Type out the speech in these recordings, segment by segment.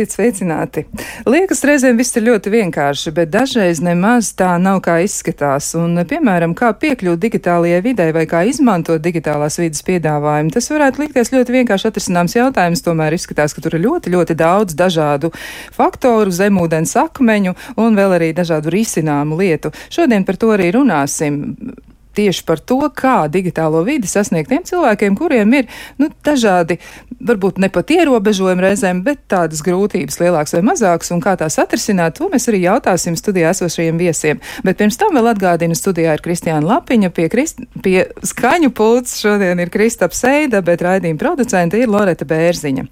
Esiet sveicināti! Liekas, reizēm viss ir ļoti vienkārši, bet dažreiz nemaz tā nav kā izskatās. Un, piemēram, kā piekļūt digitālajai vidē vai kā izmantot digitālās vidas piedāvājumu, tas varētu likties ļoti vienkārši atrisināms jautājums. Tomēr izskatās, ka tur ir ļoti, ļoti daudz dažādu faktoru, zemūdens akmeņu un vēl arī dažādu risināmu lietu. Šodien par to arī runāsim tieši par to, kā digitālo vidi sasniegt tiem cilvēkiem, kuriem ir nu, dažādi, varbūt ne pat ierobežojumi reizēm, bet tādas grūtības lielākas vai mazākas, un kā tās atrisināt, to mēs arī jautāsim studijā esošajiem viesiem. Bet pirms tam vēl atgādinu, studijā ir Kristiāna Lapiņa, pie, Krist, pie skaņu pults šodien ir Kristap Seida, bet raidījuma producente ir Loreta Bērziņa.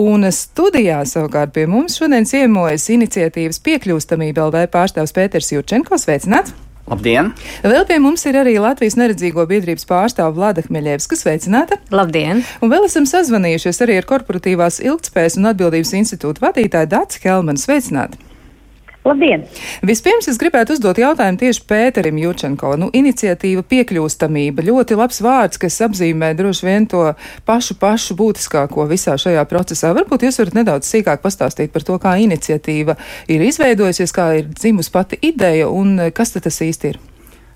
Un studijā savukārt pie mums šodien ciemojas iniciatīvas piekļūstamība LV pārstāvs Pēters Jurčenko. Sveicināts! Labdien! Vēl pie mums ir arī Latvijas neredzīgo biedrības pārstāve Vlada Hmeļevska. Sveicināta! Labdien! Un vēl esam sazvanījušies arī ar Korporatīvās ilgtspējas un atbildības institūta vadītāju Dāci Helmanu. Sveicināta! Labdien! Vispirms es gribētu uzdot jautājumu tieši Pēterim Jučenko. Nu, iniciatīva piekļūstamība ļoti labs vārds, kas apzīmē droši vien to pašu, pašu būtiskāko visā šajā procesā. Varbūt jūs varat nedaudz sīkāk pastāstīt par to, kā iniciatīva ir izveidojusies, kā ir dzimusi pati ideja un kas tas īsti ir.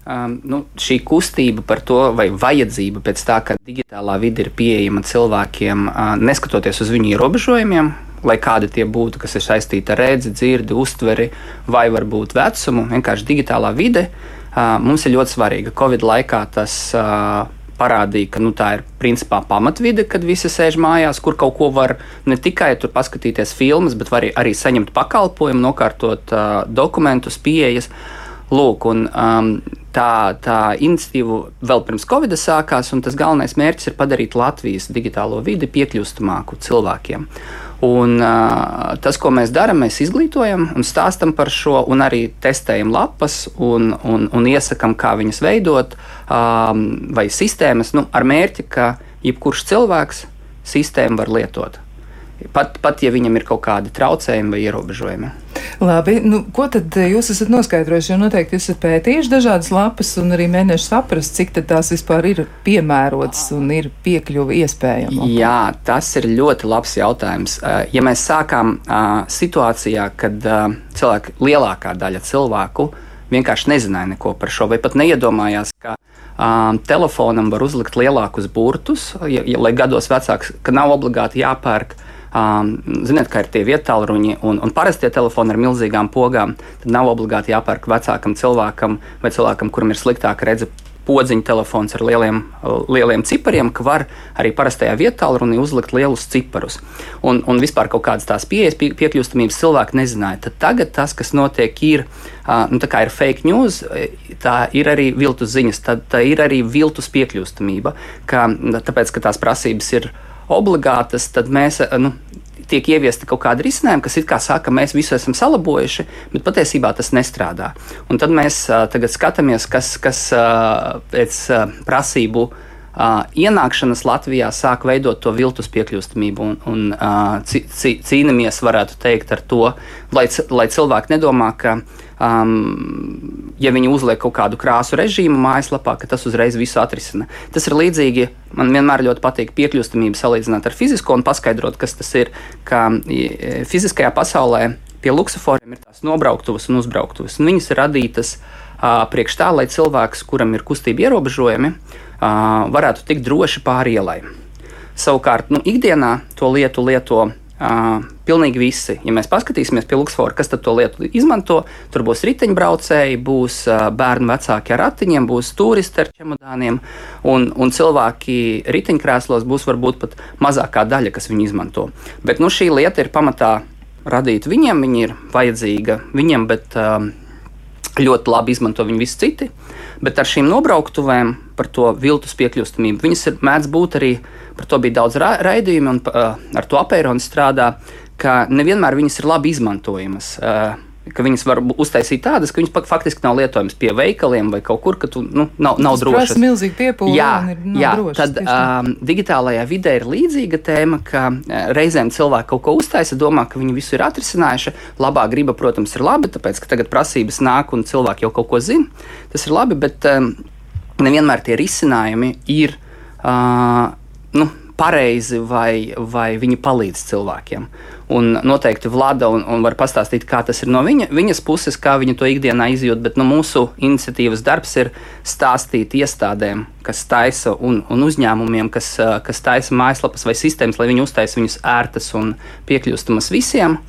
Um, nu, šī kustība par to, vai vajadzība pēc tā, ka digitālā vide ir pieejama cilvēkiem, uh, neskatoties uz viņu ierobežojumiem, lai kādi tie būtu, kas ir saistīti ar redzi, dzirdi, uztveri vai varbūt vecumu, vienkārši digitālā vide mums ir ļoti svarīga. Covid laikā tas parādīja, ka nu, tā ir principā pamatvide, kad visi sēž mājās, kur kaut ko var ne tikai tur paskatīties filmas, bet arī, arī saņemt pakalpojumu, nokārtot uh, dokumentus, pieejas. Lūk, un, um, tā, tā iniciatīva vēl pirms Covid sākās, un tas galvenais mērķis ir padarīt Latvijas digitālo vidi piekļūstamāku cilvēkiem. Uh, Un, uh, tas, ko mēs darām, mēs izglītojam un stāstam par šo, un arī testējam lapas un, un, un iesakām, kā viņas veidot, um, vai sistēmas, nu, ar mērķi, ka jebkurš cilvēks sistēmu var lietot. Pat, pat ja viņam ir kaut kādi traucējumi vai ierobežojumi. Labi, nu, ko tad jūs esat noskaidrojuši? Jo noteikti jūs esat pētījuši dažādas lapas un arī mēģinājuši saprast, cik tās vispār ir piemērotas un ir piekļuva iespējama. Jā, tas ir ļoti labs jautājums. Ja mēs sākām situācijā, kad cilvēki, lielākā daļa cilvēku vienkārši nezināja neko par šo, vai pat neiedomājās, ka um, telefonam var uzlikt lielākus burtus, ja, ja, lai gados vecāks, ka nav obligāti jāpērk Um, ziniet, ka ir tie vietāluņi un, un parastie telefoni ar milzīgām pogām. Tad nav obligāti jāpērk vecākam cilvēkam vai cilvēkam, kuram ir sliktāka redzes podziņa telefons ar lieliem, lieliem cipariem, ka var arī parastajā vietā runī uzlikt lielus ciparus. Un, un vispār kaut kādas tās pieejas, pie, piekļūstamības cilvēki nezināja. Tad tagad tas, kas notiek, ir, nu, ir fake news, tā ir arī viltus ziņas, tad tā ir arī viltus piekļūstamība. Ka, tāpēc, ka tās prasības ir obligātas, tad mēs. Nu, tiek ieviesti kaut kādi risinājumi, kas it kā saka, mēs visu esam salabojuši, bet patiesībā tas nestrādā. Un tad mēs uh, tagad skatāmies, kas, kas uh, pēc uh, prasību uh, ienākšanas Latvijā sāk veidot to viltus piekļūstamību un, un uh, cīnāmies, varētu teikt, ar to, lai, lai cilvēki nedomā, ka um, ja viņi uzliek kaut kādu krāsu režīmu mājaslapā, ka tas uzreiz visu atrisina. Tas ir līdzīgi. Man vienmēr ļoti patīk piekļūstamība salīdzināt ar fizisko un paskaidrot, kas tas ir. Ka fiziskajā pasaulē pie luksusforiem ir tās nobrauktuves un uzbrauktuves. Un viņas ir radītas uh, priekš tā, lai cilvēks, kuram ir kustība ierobežojumi, uh, varētu tikt droši pāri ielai. Savukārt, nu, ikdienā to lietu lieto Uh, pilnīgi visi. Ja mēs paskatīsimies pie Luksfora, kas to lietu izmanto, tur būs riteņbraucēji, būs uh, bērnu vecāki ar ratiņiem, būs turisti ar čemodāniem, un, un cilvēki riteņkrēslos būs varbūt pat mazākā daļa, kas viņu izmanto. Bet nu, šī lieta ir pamatā radīta viņiem, viņi ir vajadzīga viņiem, bet uh, ļoti labi izmanto viņu visi citi. Bet ar šīm nobrauktuvēm par to viltus piekļūstamību viņas ir mēdz būt arī, par to bija daudz ra raidījumu, un uh, ar to apēronis strādā, ka nevienmēr viņas ir labi izmantojamas. Uh, ka viņas var uztaisīt tādas, ka viņas faktiski nav lietojamas pie veikaliem vai kaut kur, ka tu nu, nav, nav drošas. Tas milzīgi piepūli. Jā, ir, jā drošas, tad um, digitālajā vidē ir līdzīga tēma, ka uh, reizēm cilvēki kaut ko uztaisa, domā, ka viņi visu ir atrisinājuši. Labā griba, protams, ir labi, tāpēc, ka tagad prasības nāk un cilvēki jau kaut ko zina. Tas ir labi, bet um, nevienmēr tie risinājumi ir. Uh, nu, pareizi vai, vai viņi palīdz cilvēkiem. Un noteikti Vlada un, un var pastāstīt, kā tas ir no viņa, viņas puses, kā viņa to ikdienā izjūt. Bet nu, mūsu iniciatīvas darbs ir stāstīt iestādēm, kas taisa un, un uzņēmumiem, kas, kas taisa mājaslapas vai sistēmas, lai viņi uztaisa viņus ērtas un piekļūstamas visiem.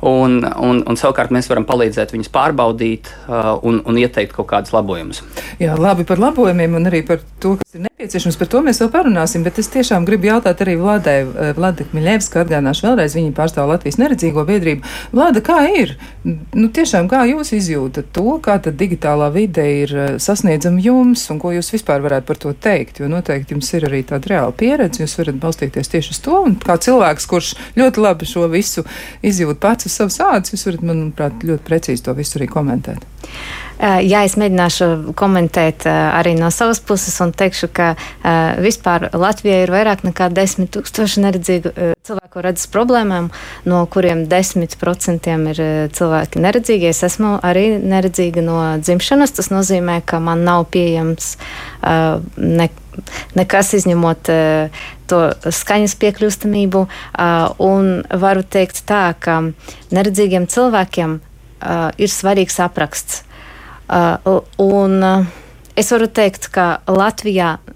Un, un, un savukārt mēs varam palīdzēt viņus pārbaudīt uh, un, un ieteikt kaut kādus labojumus. Jā, labi par labojumiem un arī par to, kas ir nepieciešams. Par to mēs vēl parunāsim, bet es tiešām gribu jautāt arī Vladai, uh, Vlada Miļevska, atgādināšu vēlreiz, viņa pārstāv Latvijas neredzīgo biedrību. Vlada, kā ir? Nu, tiešām, kā jūs izjūtat to, kā tad digitālā vide ir uh, sasniedzama jums un ko jūs vispār varētu par to teikt? Jo noteikti jums ir arī tāda reāla pieredze, jūs varat balstīties tieši uz to. Un kā cilvēks, kurš ļoti labi šo visu izjūt pats, uz savas ādas, jūs varat, manuprāt, ļoti precīzi to visu arī komentēt. Jā, es mēģināšu komentēt arī no savas puses un teikšu, ka vispār Latvijā ir vairāk nekā 10 tūkstoši neredzīgu cilvēku redzes problēmām, no kuriem 10% ir cilvēki neredzīgi. Es esmu arī neredzīga no dzimšanas. Tas nozīmē, ka man nav pieejams ne, nekas izņemot to skaņas piekļūstamību. Un varu teikt tā, ka neredzīgiem cilvēkiem ir svarīgs apraksts. Un es varu teikt, ka Latvijā, uh,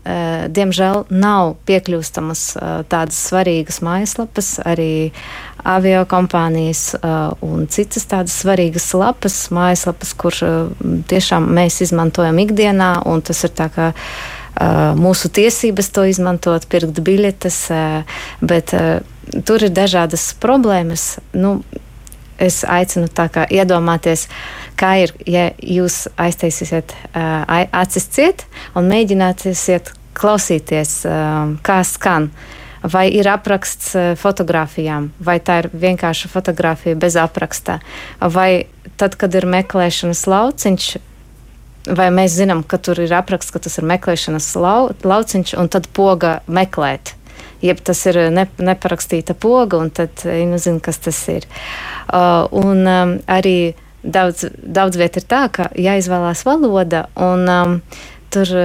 diemžēl, nav piekļūstamas tādas svarīgas mājaslapas, arī avio kompānijas un citas tādas svarīgas lapas, mājaslapas, kur tiešām mēs izmantojam ikdienā, un tas ir tā kā mūsu tiesības to izmantot, pirkt biļetes, bet tur ir dažādas problēmas. Nu, es aicinu iedomāties, kā ir, ja jūs aiztaisīsiet acis ciet un mēģināsiet klausīties, kā skan. Vai ir apraksts fotografijām, vai tā ir vienkārša fotografija bez apraksta, vai tad, kad ir meklēšanas lauciņš, vai mēs zinām, ka tur ir apraksts, ka tas ir meklēšanas lau, lauciņš, un tad poga meklēt jeb tas ir ne, neparakstīta poga, un tad nezinu, kas tas ir. Uh, un um, arī daudz, daudz viet ir tā, ka jāizvēlās valoda, un um, tur.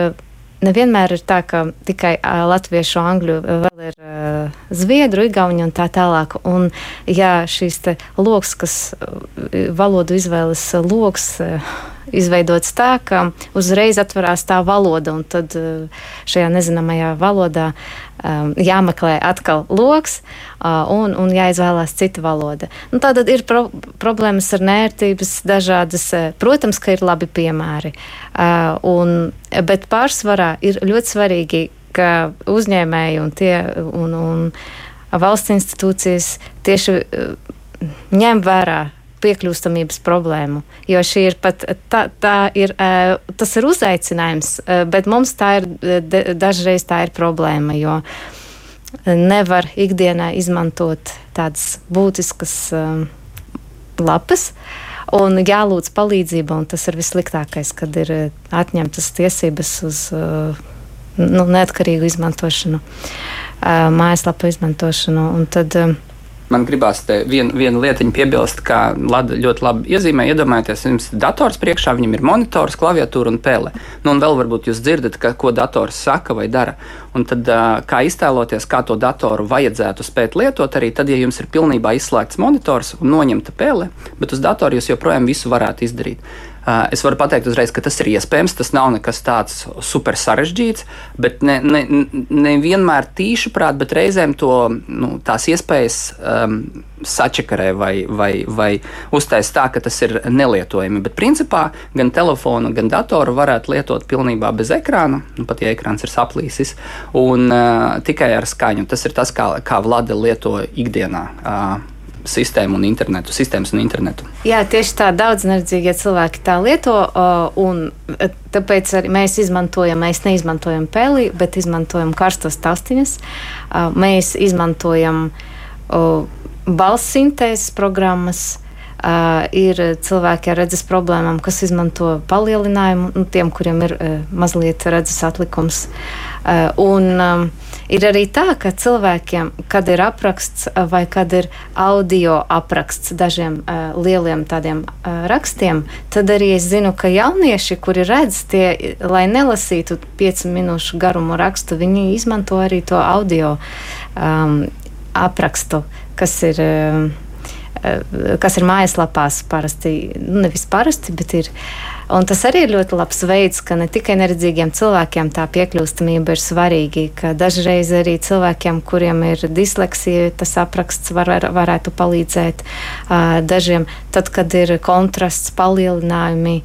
Nevienmēr ir tā, ka tikai uh, latviešu, angļu, vēl ir uh, zviedru, igauņu un tā tālāk. Un, ja šīs loks, kas valodu izvēles loks, izveidots tā, ka uzreiz atverās tā valoda, un tad šajā nezināmajā valodā um, jāmeklē atkal loks uh, un, un jāizvēlās cita valoda. Nu, Tātad ir pro problēmas ar nērtības dažādas. Protams, ka ir labi piemēri, uh, un, bet pārsvarā ir ļoti svarīgi, ka uzņēmēji un, tie, un, un valsts institūcijas tieši uh, ņem vērā piekļūstamības problēmu. Jo šī ir pat tā, tā ir, tas ir uzaicinājums, bet mums tā ir dažreiz tā ir problēma, jo nevar ikdienā izmantot tādas būtiskas lapas. Un jālūdz palīdzība, un tas ir vissliktākais, kad ir atņemtas tiesības uz nu, neatkarīgu izmantošanu, mājaslapu izmantošanu. Un tad, Man gribās te vien, vienu lietiņu piebilst, kā Lada ļoti labi iezīmē. Iedomājieties, jums ir dators priekšā, viņam ir monitors, klaviatūra un pele. Nu, un vēl varbūt jūs dzirdat, ka, ko dators saka vai dara. Un tad, kā iztēloties, kā to datoru vajadzētu spēt lietot, arī tad, ja jums ir pilnībā izslēgts monitors un noņemta pele, bet uz datora jūs joprojām visu varētu izdarīt. Es varu pateikt uzreiz, ka tas ir iespējams. Tas nav nekas tāds super sarežģīts, bet ne, ne, ne vienmēr tīši prāt, bet reizēm to, nu, tās iespējas um, sačakarē vai, vai, vai uztais tā, ka tas ir nelietojami. Bet principā gan telefonu, gan datoru varētu lietot pilnībā bez ekrāna, nu, pat ja ekrāns ir saplīsis, un uh, tikai ar skaņu. Tas ir tas, kā, kā Vlada lieto ikdienā. Uh, sistēmu un internetu, sistēmas un internetu. Jā, tieši tā daudz neredzīgie cilvēki tā lieto, un e, tāpēc arī mēs izmantojam, mēs neizmantojam peli, bet izmantojam karstas tastiņas. Mēs izmantojam balss sintēzes programmas. Uh, ir cilvēki ar redzes problēmām, kas izmanto palielinājumu, nu, tiem, kuriem ir uh, mazliet redzes atlikums. Uh, un, um, Ir arī tā, ka cilvēkiem, kad ir apraksts vai kad ir audio apraksts dažiem lieliem tādiem rakstiem, tad arī es zinu, ka jaunieši, kuri redz tie, lai nelasītu piecu minūšu garumu rakstu, viņi izmanto arī to audio um, aprakstu kas ir. Kas ir mājaslapās parasti, nu, nevis parasti, bet ir uh, Un tas arī ir ļoti labs veids, ka ne tikai neredzīgiem cilvēkiem tā piekļūstamība ir svarīga, ka dažreiz arī cilvēkiem, kuriem ir disleksija, tas apraksts var, varētu palīdzēt. Dažiem, tad, kad ir kontrasts, palielinājumi,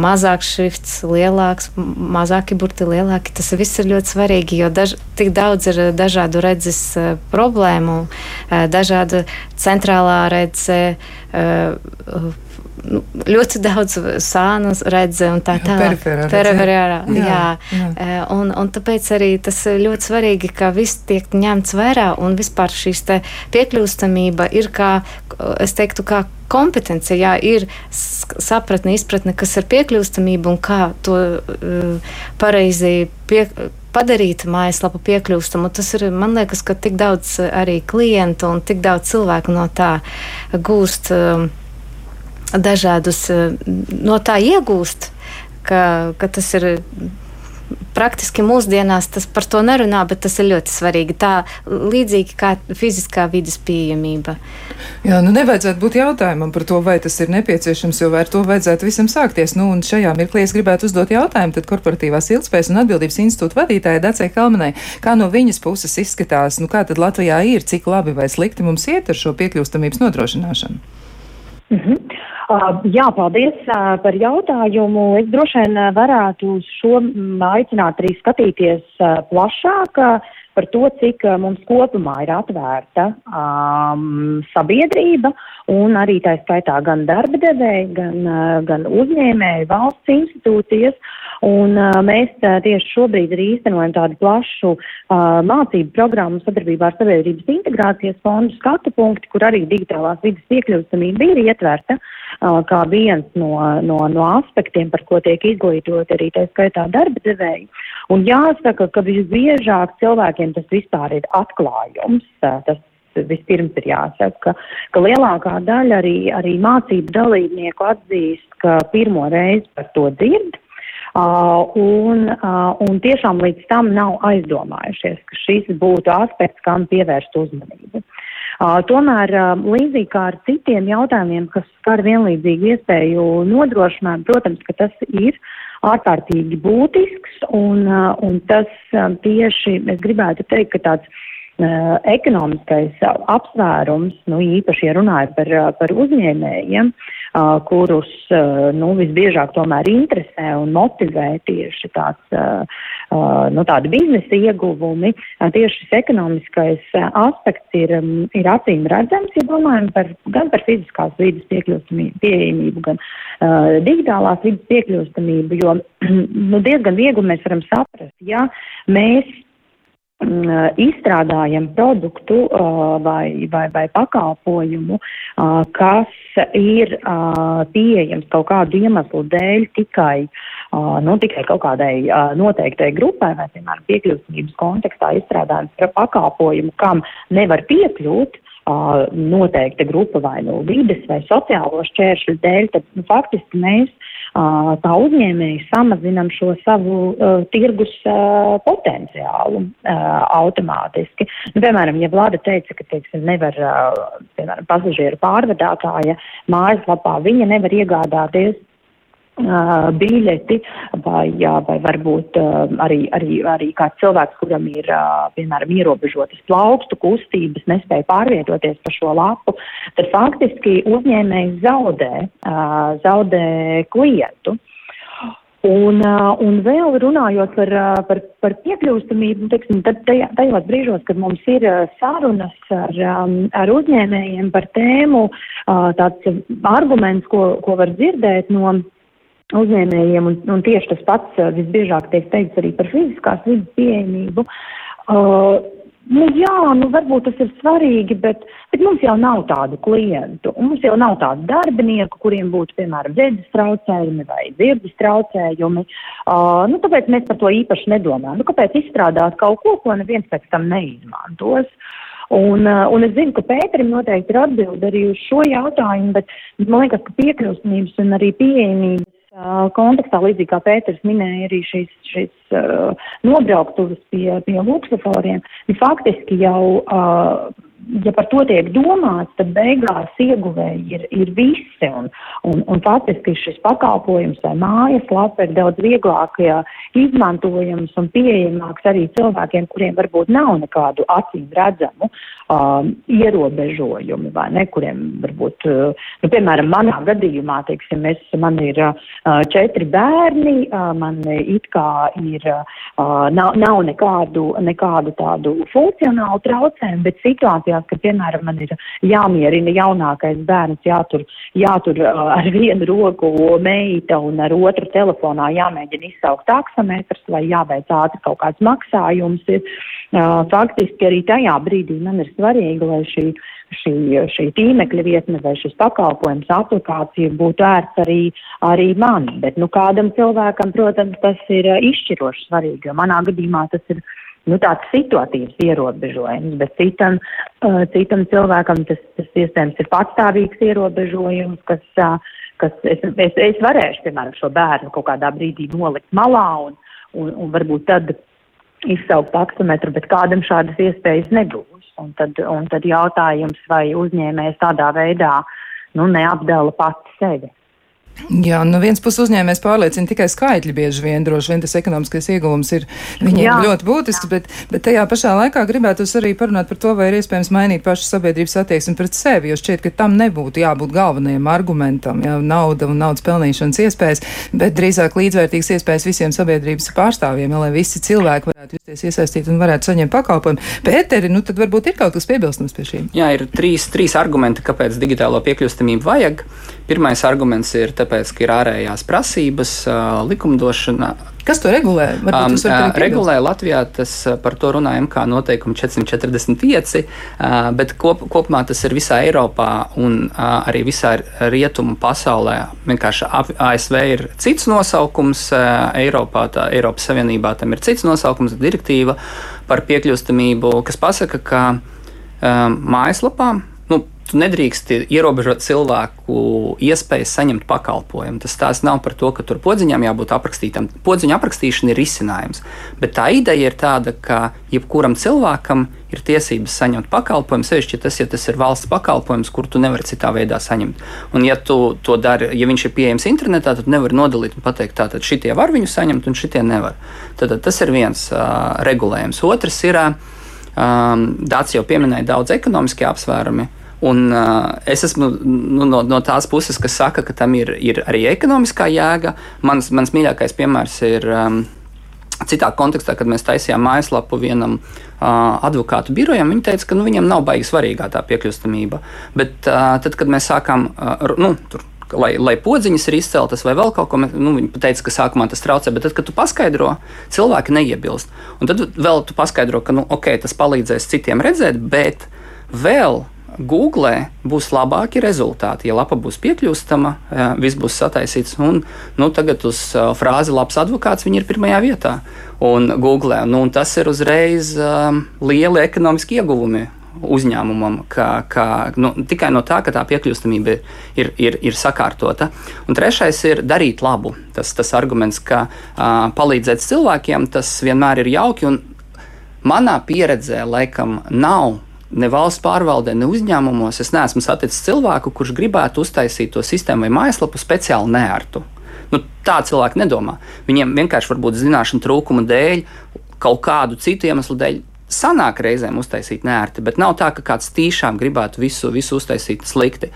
mazāks šrifts, lielāks, mazāki burti, lielāki, tas viss ir ļoti svarīgi, jo daž, tik daudz ir dažādu redzes problēmu, dažāda centrālā redze nu, ļoti daudz sānas redze un tā tālāk. Periferārā. Jā, jā. jā. Un, un tāpēc arī tas ir ļoti svarīgi, ka viss tiek ņemts vērā un vispār šīs piekļūstamība ir kā, es teiktu, kā kompetence, jā, ir sapratne, izpratne, kas ir piekļūstamība un kā to uh, pareizi pie, padarīt mājaslapu piekļūstamu. Tas ir, man liekas, ka tik daudz arī klientu un tik daudz cilvēku no tā gūst. Uh, dažādus eh, no tā iegūst, ka, ka tas ir praktiski mūsdienās tas par to nerunā, bet tas ir ļoti svarīgi. Tā līdzīgi kā fiziskā vidas pieejamība. Jā, nu nevajadzētu būt jautājumam par to, vai tas ir nepieciešams, jo ar to vajadzētu visam sākties. Nu, un šajā mirklī es gribētu uzdot jautājumu tad korporatīvās ilgspējas un atbildības institūta vadītājai Dacei Kalmanai, kā no viņas puses izskatās, nu kā tad Latvijā ir, cik labi vai slikti mums iet ar šo piekļūstamības nodrošināšanu? Mm -hmm. Uh, jā, paldies uh, par jautājumu. Es droši vien uh, varētu šo aicināt arī skatīties plašāk par to, cik mums kopumā ir atvērta um, sabiedrība un arī tā skaitā gan darba devēji, gan, gan uzņēmēji, valsts institūcijas. Un uh, mēs uh, tieši šobrīd arī īstenojam tādu plašu uh, mācību programmu sadarbībā ar Sabiedrības integrācijas fondu skatu punkti, kur arī digitālās vidas piekļūstamība ir ietverta. Uh, kā viens no, no, no aspektiem, par ko tiek izglītot arī tā skaitā darba devēji. Un jāsaka, ka visbiežāk cilvēkiem tas vispār ir atklājums. Tas vispirms ir jāsaka, ka, ka lielākā daļa arī, arī mācību dalībnieku atzīst, ka pirmo reizi par to dzird. Uh, un, uh, un tiešām līdz tam nav aizdomājušies, ka šis būtu aspekts, kam pievērst uzmanību. Tomēr līdzīgi kā ar citiem jautājumiem, kas skar vienlīdzīgu iespēju nodrošinājumu, protams, ka tas ir ārkārtīgi būtisks un, un tas tieši, es gribētu teikt, ka tāds ekonomiskais apsvērums, nu īpaši, ja runājot par, par uzņēmējiem, uh, kurus nu, visbiežāk tomēr interesē un motivē tieši tāds, nu, tādi biznesa ieguvumi. Tieši šis ekonomiskais aspekts ir, ir acīm redzams, ja domājam par, gan par fiziskās vidas pieejamību, gan uh, digitālās vidas piekļūstamību, jo nu, diezgan viegli mēs varam saprast, ja mēs izstrādājam produktu vai, vai, vai pakalpojumu, kas ir pieejams kaut kādu iemeslu dēļ tikai, nu, tikai kaut kādai noteiktai grupai, vai, piemēram, piekļūstības kontekstā izstrādājam pakalpojumu, kam nevar piekļūt, noteikta grupa vai no vides vai sociālo šķēršļu dēļ, tad nu, faktiski mēs tā uzņēmēji samazinam šo savu uh, tirgus uh, potenciālu uh, automātiski. Nu, piemēram, ja Vlada teica, ka teiksim, nevar, uh, piemēram, pasažieru pārvadātāja mājaslapā, viņa nevar iegādāties biļeti, vai, vai varbūt arī, arī, arī kāds cilvēks, kuram ir, piemēram, ierobežotas plaukstu kustības, nespēja pārvietoties pa šo lapu, tad faktiski uzņēmējs zaudē, zaudē klientu. Un, un vēl runājot par, par, par piekļūstamību, teiksim, tad tajos brīžos, kad mums ir sarunas ar, ar uzņēmējiem par tēmu, tāds arguments, ko, ko var dzirdēt no uzņēmējiem, un, un tieši tas pats uh, visbiežāk tiek teikts arī par fiziskās vidas pieejamību. Uh, nu, jā, nu, varbūt tas ir svarīgi, bet, bet mums jau nav tādu klientu, mums jau nav tādu darbinieku, kuriem būtu, piemēram, redzes traucējumi vai dzirdes traucējumi. Uh, nu, tāpēc mēs par to īpaši nedomājam. Nu, kāpēc izstrādāt kaut ko, ko neviens pēc tam neizmantos? Un, un es zinu, ka Pēterim noteikti ir atbildi arī uz šo jautājumu, bet man liekas, ka piekļūstamības un arī pieejamības kontekstā, līdzīgi kā Pēters minēja arī šīs, šīs uh, nobrauktuves pie, pie luksusoriem, faktiski jau uh, ja par to tiek domāts, tad beigās ieguvēji ir, ir visi. Un, un, un faktiski šis pakalpojums vai mājaslapa ir daudz vieglāk ja, izmantojams un pieejamāks arī cilvēkiem, kuriem varbūt nav nekādu acīm redzamu um, ierobežojumu vai ne, kuriem varbūt, uh, nu, piemēram, manā gadījumā, teiksim, es, man ir uh, četri bērni, uh, man it kā ir, uh, nav, nav nekādu, nekādu tādu funkcionālu traucējumu, bet situācijās, ka, piemēram, man ir jāmierina jaunākais bērns, jātur, jātur uh, ar vienu roku meita un ar otru telefonā jāmēģina izsaukt taksometrus vai jāveic ātri kaut kāds maksājums. Ir, uh, faktiski arī tajā brīdī man ir svarīgi, lai šī, šī, šī tīmekļa vietne vai šis pakalpojums aplikācija būtu ērts arī, arī man. Bet, nu, kādam cilvēkam, protams, tas ir izšķiroši svarīgi, jo manā gadījumā tas ir nu, tāds situatīvs ierobežojums, bet citam, uh, citam cilvēkam tas, tas iespējams ir patstāvīgs ierobežojums, kas, uh, kas es, es, es varēšu, piemēram, šo bērnu kaut kādā brīdī nolikt malā un, un, un varbūt tad izsaukt taksometru, bet kādam šādas iespējas nebūs. Un tad, un tad jautājums, vai uzņēmējs tādā veidā nu, neapdala pati sevi. Jā, no vienas puses uzņēmējs pārliecina tikai skaitļi bieži vien, droši vien tas ekonomiskais ieguvums ir viņiem jā, ļoti būtisks, jā. bet, bet tajā pašā laikā gribētu arī parunāt par to, vai ir iespējams mainīt pašu sabiedrības attieksmi pret sevi, jo šķiet, ka tam nebūtu jābūt galvenajam argumentam, jā, nauda un naudas pelnīšanas iespējas, bet drīzāk līdzvērtīgas iespējas visiem sabiedrības pārstāvjiem, lai visi cilvēki varētu justies iesaistīti un varētu saņemt pakalpojumu. Pēteri, nu tad varbūt ir kaut kas piebilstams pie šīm. Jā, ir trīs, trīs argumenti, kāpēc digitālo piekļūstamību vajag. Pirmais arguments ir tāpēc, ka ir ārējās prasības, likumdošana. Kas to regulē? Um, regulē Latvijā, tas par to runājam kā noteikumi 445, uh, bet kop, kopumā tas ir visā Eiropā un arī visā rietumu pasaulē. Vienkārši ASV ir cits nosaukums, Eiropā, tā, Eiropas Savienībā tam ir cits nosaukums, direktīva par piekļūstamību, kas pasaka, ka um, mājaslapām tu nedrīkst ierobežot cilvēku iespējas saņemt pakalpojumu. Tas tās nav par to, ka tur podziņām jābūt aprakstītam. Podziņa aprakstīšana ir risinājums, bet tā ideja ir tāda, ka jebkuram cilvēkam ir tiesības saņemt pakalpojumu, sevišķi tas, ja tas ir valsts pakalpojums, kur tu nevari citā veidā saņemt. Un, ja tu to dari, ja viņš ir pieejams internetā, tad nevar nodalīt un pateikt, tā tad šitie var viņu saņemt un šitie nevar. Tad, tas ir viens uh, regulējums. Otrs ir, um, Dācis jau pieminēja daudz ekonomiskie apsvērumi. Un, uh, es esmu nu, no, no tās puses, kas saka, ka tam ir, ir arī ekonomiskā jēga. Mans, mans mīļākais piemērs ir um, citā kontekstā, kad mēs taisījām mājaslapu vienam uh, advokātu birojam. Viņi teica, ka nu, viņam nav baigi svarīgā tā piekļūstamība. Bet uh, tad, kad mēs sākām, uh, nu, tur lai, lai podziņas ir izceltas vai vēl kaut ko. Nu, viņi teica, ka sākumā tas traucē, bet tad, kad tu paskaidro, cilvēki neiebilst. Un tad vēl tu paskaidro, ka nu, okay, tas palīdzēs citiem redzēt, bet vēl Google būs labāki rezultāti. Ja lapa būs piekļūstama, viss būs sataisīts. Un, nu, tagad uz frāzi labs advokāts viņi ir pirmajā vietā. Un Google, nu, un tas ir uzreiz um, lieli ekonomiski ieguvumi uzņēmumam, ka, ka, nu, tikai no tā, ka tā piekļūstamība ir, ir, ir sakārtota. Un trešais ir darīt labu. Tas, tas arguments, ka uh, palīdzēt cilvēkiem, tas vienmēr ir jauki. Manā pieredzē, laikam, nav ne valsts pārvaldē, ne uzņēmumos es neesmu saticis cilvēku, kurš gribētu uztaisīt to sistēmu vai mājaslapu speciāli neērtu. Nu, tā cilvēki nedomā. Viņiem vienkārši varbūt zināšanu trūkuma dēļ, kaut kādu citu iemeslu dēļ. Sanāk reizēm uztaisīt nērti, bet nav tā, ka kāds tīšām gribētu visu, visu uztaisīt slikti.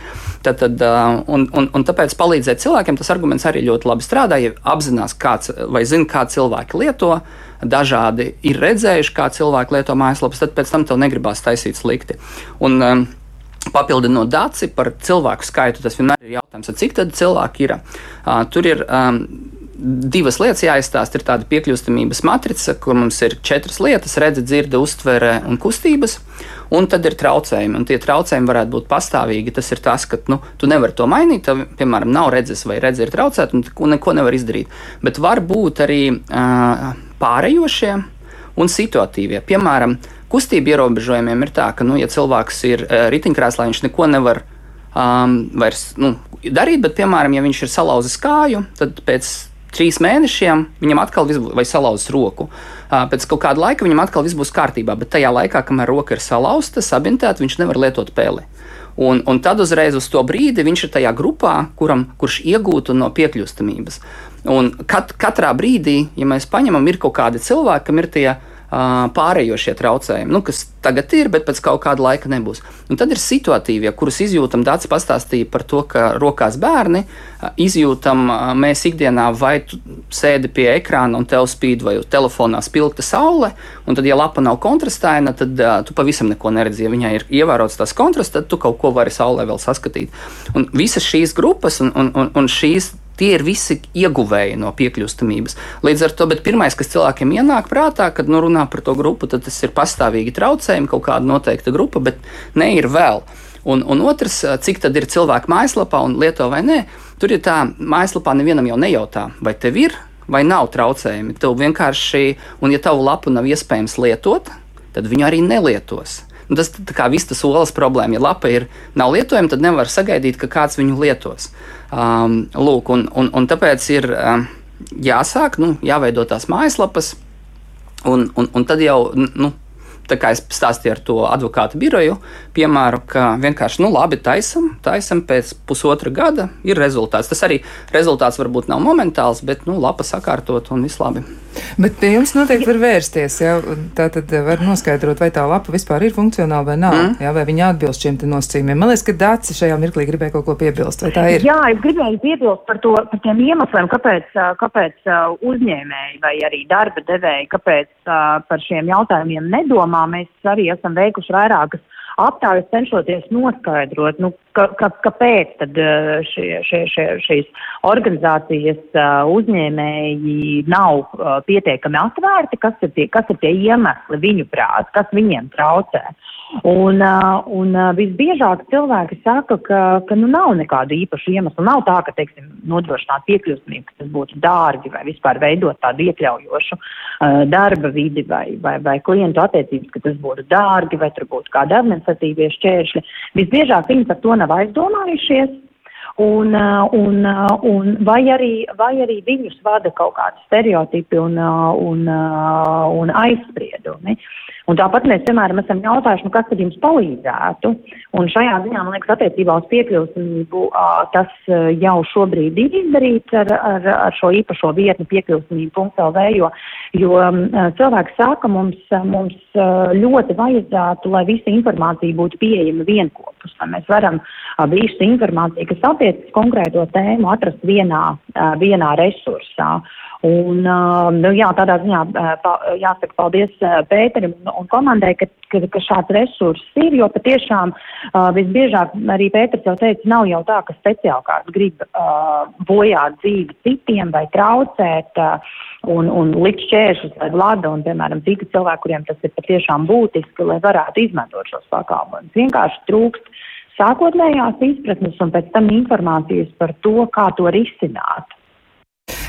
Tad, tad, un, un, un tāpēc palīdzēt cilvēkiem tas arguments arī ļoti labi strādā. Ja apzinās, kāds vai zina, kā cilvēki lieto, uh, dažādi ir redzējuši, kā cilvēki lieto mājaslapas, tad pēc tam tev negribās taisīt slikti. Un, um, Papildinot daci par cilvēku skaitu, tas vienmēr ir jautājums, cik tādu cilvēku ir. Uh, tur ir um, divas lietas jāizstāsta. Ir tāda piekļūstamības matrica, kur mums ir četras lietas - redze, dzirde, uztvere un kustības. Un tad ir traucējumi, un tie traucējumi varētu būt pastāvīgi. Tas ir tas, ka nu, tu nevari to mainīt. Tev, piemēram, nav redzes vai redzes ir traucēta, un neko nevar izdarīt. Bet var būt arī uh, pārējošie un situatīvie. Piemēram, kustību ierobežojumiem ir tā, ka, nu, ja cilvēks ir uh, riteņkrēslā, viņš neko nevar um, vairs nu, darīt, bet, piemēram, ja viņš ir salauzis kāju, tad pēc trīs mēnešiem viņam atkal viss būs, vai salauzis roku. Pēc kaut kāda laika viņam atkal viss būs kārtībā, bet tajā laikā, kamēr roka ir salauzta, sabintēta, viņš nevar lietot peli. Un, un tad uzreiz uz to brīdi viņš ir tajā grupā, kuram, kurš iegūtu no piekļūstamības. Un kat, katrā brīdī, ja mēs paņemam, ir kaut kādi cilvēki, kam ir tie pārējošie traucējumi, nu, kas tagad ir, bet pēc kaut kāda laika nebūs. Un tad ir situatīvie, kurus izjūtam. Dārts pastāstīja par to, ka rokās bērni izjūtam mēs ikdienā, vai tu sēdi pie ekrāna un tev spīd vai telefonā spilgta saule, un tad, ja lapa nav kontrastaina, tad uh, tu pavisam neko neredzi. Ja viņai ir ievērots tas kontrasts, tad tu kaut ko vari saulē vēl saskatīt. Un visas šīs grupas un, un, un, un šīs Tie ir visi ieguvēji no piekļūstamības. Līdz ar to, pirmais, kas cilvēkiem ienāk prātā, kad nu, runā par to grupu, tad tas ir pastāvīgi traucējumi, kaut kāda noteikta grupa, bet ne ir vēl. Un, un otrs, cik tad ir cilvēku mājaslapā un lieto vai nē, tur ir tā, mājaslapā nevienam jau nejautā, vai tev ir vai nav traucējumi. Tev vienkārši, un ja tavu lapu nav iespējams lietot, tad viņu arī nelietos. Un tas kā vistas olas problēma. Ja lapa ir nav lietojama, tad nevar sagaidīt, ka kāds viņu lietos. Um, lūk, un, un, un tāpēc ir um, jāsāk, nu, jāveido tās mājaslapas, un, un, un tad jau nu, tā kā es stāstīju ar to advokātu biroju, piemēru, ka vienkārši, nu, labi, taisam, taisam pēc pusotra gada ir rezultāts. Tas arī rezultāts varbūt nav momentāls, bet, nu, lapa sakārtot un viss labi. Bet pie jums noteikti var vērsties, jā, tā tad var noskaidrot, vai tā lapa vispār ir funkcionāla vai nav, mm. jā, vai viņa atbilst šiem nosacījumiem. Man liekas, ka Dācis šajā mirklī gribēja kaut ko piebilst? Jā, es gribēju piebilst par, to, par tiem iemesliem, kāpēc, kāpēc uzņēmēji vai arī darba devēji, kāpēc par šiem jautājumiem nedomā domā, mēs arī esam veikuši vairākas aptaujas, cenšoties noskaidrot, nu, ka, ka, kāpēc tad šie, šie, šie, šīs organizācijas uzņēmēji nav pietiekami atvērti, kas ir tie, kas ir tie iemesli viņu prāt, kas viņiem traucē. Un, un visbiežāk cilvēki saka, ka, ka nu, nav nekādu īpašu iemeslu. Nav tā, ka teiksim, nodrošināt piekļūstamību, ka tas būtu dārgi vai vispār veidot tādu iekļaujošu uh, darba vidi vai, vai, vai klientu attiecības, ka tas būtu dārgi vai tur būtu kādi administratīvie šķēršļi. Visbiežāk viņi par to nav aizdomājušies. Un, un, un vai, arī, vai arī viņus vada kaut kādi stereotipi un, un, un aizspriedumi. Un tāpat mēs vienmēr esam jautājuši, nu, kas tad jums palīdzētu. Un šajā ziņā, man liekas, attiecībā uz piekļūstamību tas jau šobrīd ir izdarīts ar, ar, ar šo īpašo vietni piekļūstamību.lv, jo, jo cilvēki saka, mums, mums ļoti vajadzētu, lai visa informācija būtu pieejama vienopus, lai mēs varam visu informāciju, kas attiecas konkrēto tēmu, atrast vienā, vienā resursā. Un, nu, jā, tādā ziņā jāsaka paldies Pēterim un komandai, ka, ka, ka šāds resurss ir, jo patiešām visbiežāk arī Pēters jau teica, nav jau tā, ka speciālkārt grib bojāt dzīvi citiem vai traucēt un, un likt šķēršus vai vlada un, piemēram, citi cilvēki, kuriem tas ir patiešām būtiski, lai varētu izmantot šos pakalpojumus. Vienkārši trūkst sākotnējās izpratnes un pēc tam informācijas par to, kā to risināt.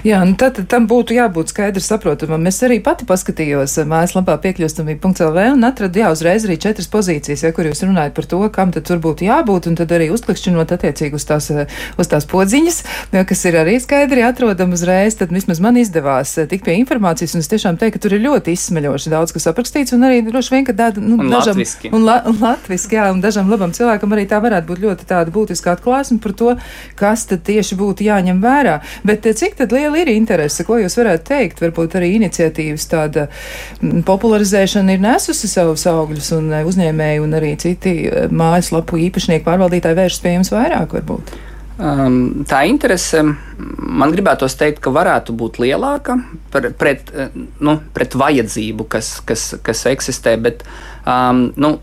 Jā, nu tad tam būtu jābūt skaidri saprotamam. Es arī pati paskatījos eh, mājaslapā piekļūstamība.lv un atradu, jā, uzreiz arī četras pozīcijas, ja, kur jūs runājat par to, kam tad tur būtu jābūt, un tad arī uzklikšķinot attiecīgi uz tās, eh, uz tās podziņas, kas ir arī skaidri atrodama uzreiz, tad vismaz man izdevās eh, tikt pie informācijas, un es tiešām teiktu, ka tur ir ļoti izsmeļoši daudz, kas aprakstīts, un arī droši vien, ka tāda, nu, un dažam, latviski. un, la, un latviski, jā, un dažam labam cilvēkam arī tā varētu būt ļoti tāda būtiska atklāsme par to, kas tad tieši būtu jāņem vērā. Bet cik tad liela ir interese. Ko jūs varētu teikt? Varbūt arī iniciatīvas tāda popularizēšana ir nesusi savus augļus un eh, uzņēmēji un arī citi eh, mājaslapu īpašnieki pārvaldītāji vēršas pie jums vairāk varbūt. Um, tā interese man gribētos teikt, ka varētu būt lielāka par, pret, eh, nu, pret vajadzību, kas, kas, kas eksistē, bet um, nu,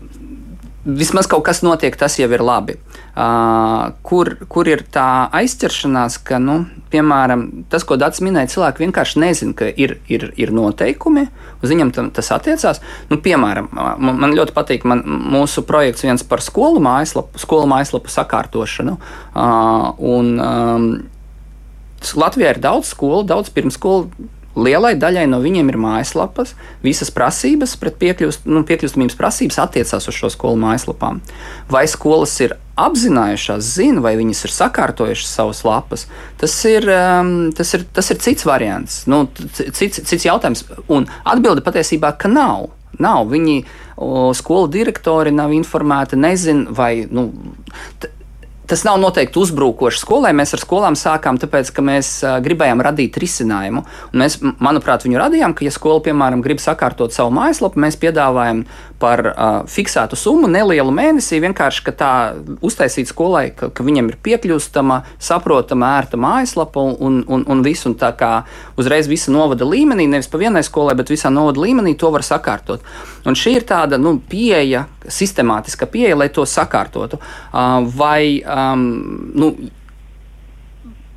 vismaz kaut kas notiek, tas jau ir labi. Uh, kur, kur ir tā aizķeršanās, ka, nu, piemēram, tas, ko Dārts minēja, cilvēki vienkārši nezina, ka ir, ir, ir noteikumi, uz viņiem tas attiecās. Nu, piemēram, man, man ļoti patīk man, mūsu projekts viens par skolu mājaslapu, skolu mājaslapu sakārtošanu. Uh, un, um, Latvijā ir daudz skolu, daudz pirmskolu lielai daļai no viņiem ir mājaslapas. Visas prasības pret piekļūst, nu, piekļūstamības prasības attiecās uz šo skolu mājaslapām. Vai skolas ir apzinājušās, zina, vai viņas ir sakārtojušas savas lapas, tas ir, um, tas ir, tas ir cits variants, nu, cits, cits jautājums. Un atbilde patiesībā, ka nav. Nav. Viņi, o, skolu direktori nav informēti, nezina, vai. Nu, tas nav noteikti uzbrukoši skolai. Mēs ar skolām sākām, tāpēc, ka mēs gribējām radīt risinājumu. Un mēs, manuprāt, viņu radījām, ka, ja skola, piemēram, grib sakārtot savu mājaslapu, mēs piedāvājam par uh, fiksētu summu, nelielu mēnesī, vienkārši tā uztaisīt skolai, ka, ka viņam ir piekļūstama, saprotama, ērta mājaslapa un, un, un viss. Un tā kā uzreiz visa novada līmenī, nevis pa vienai skolai, bet visā novada līmenī to var sakārtot. Un šī ir tāda nu, pieeja, sistemātiska pieeja, lai to sakārtotu. Uh, vai, um, nu,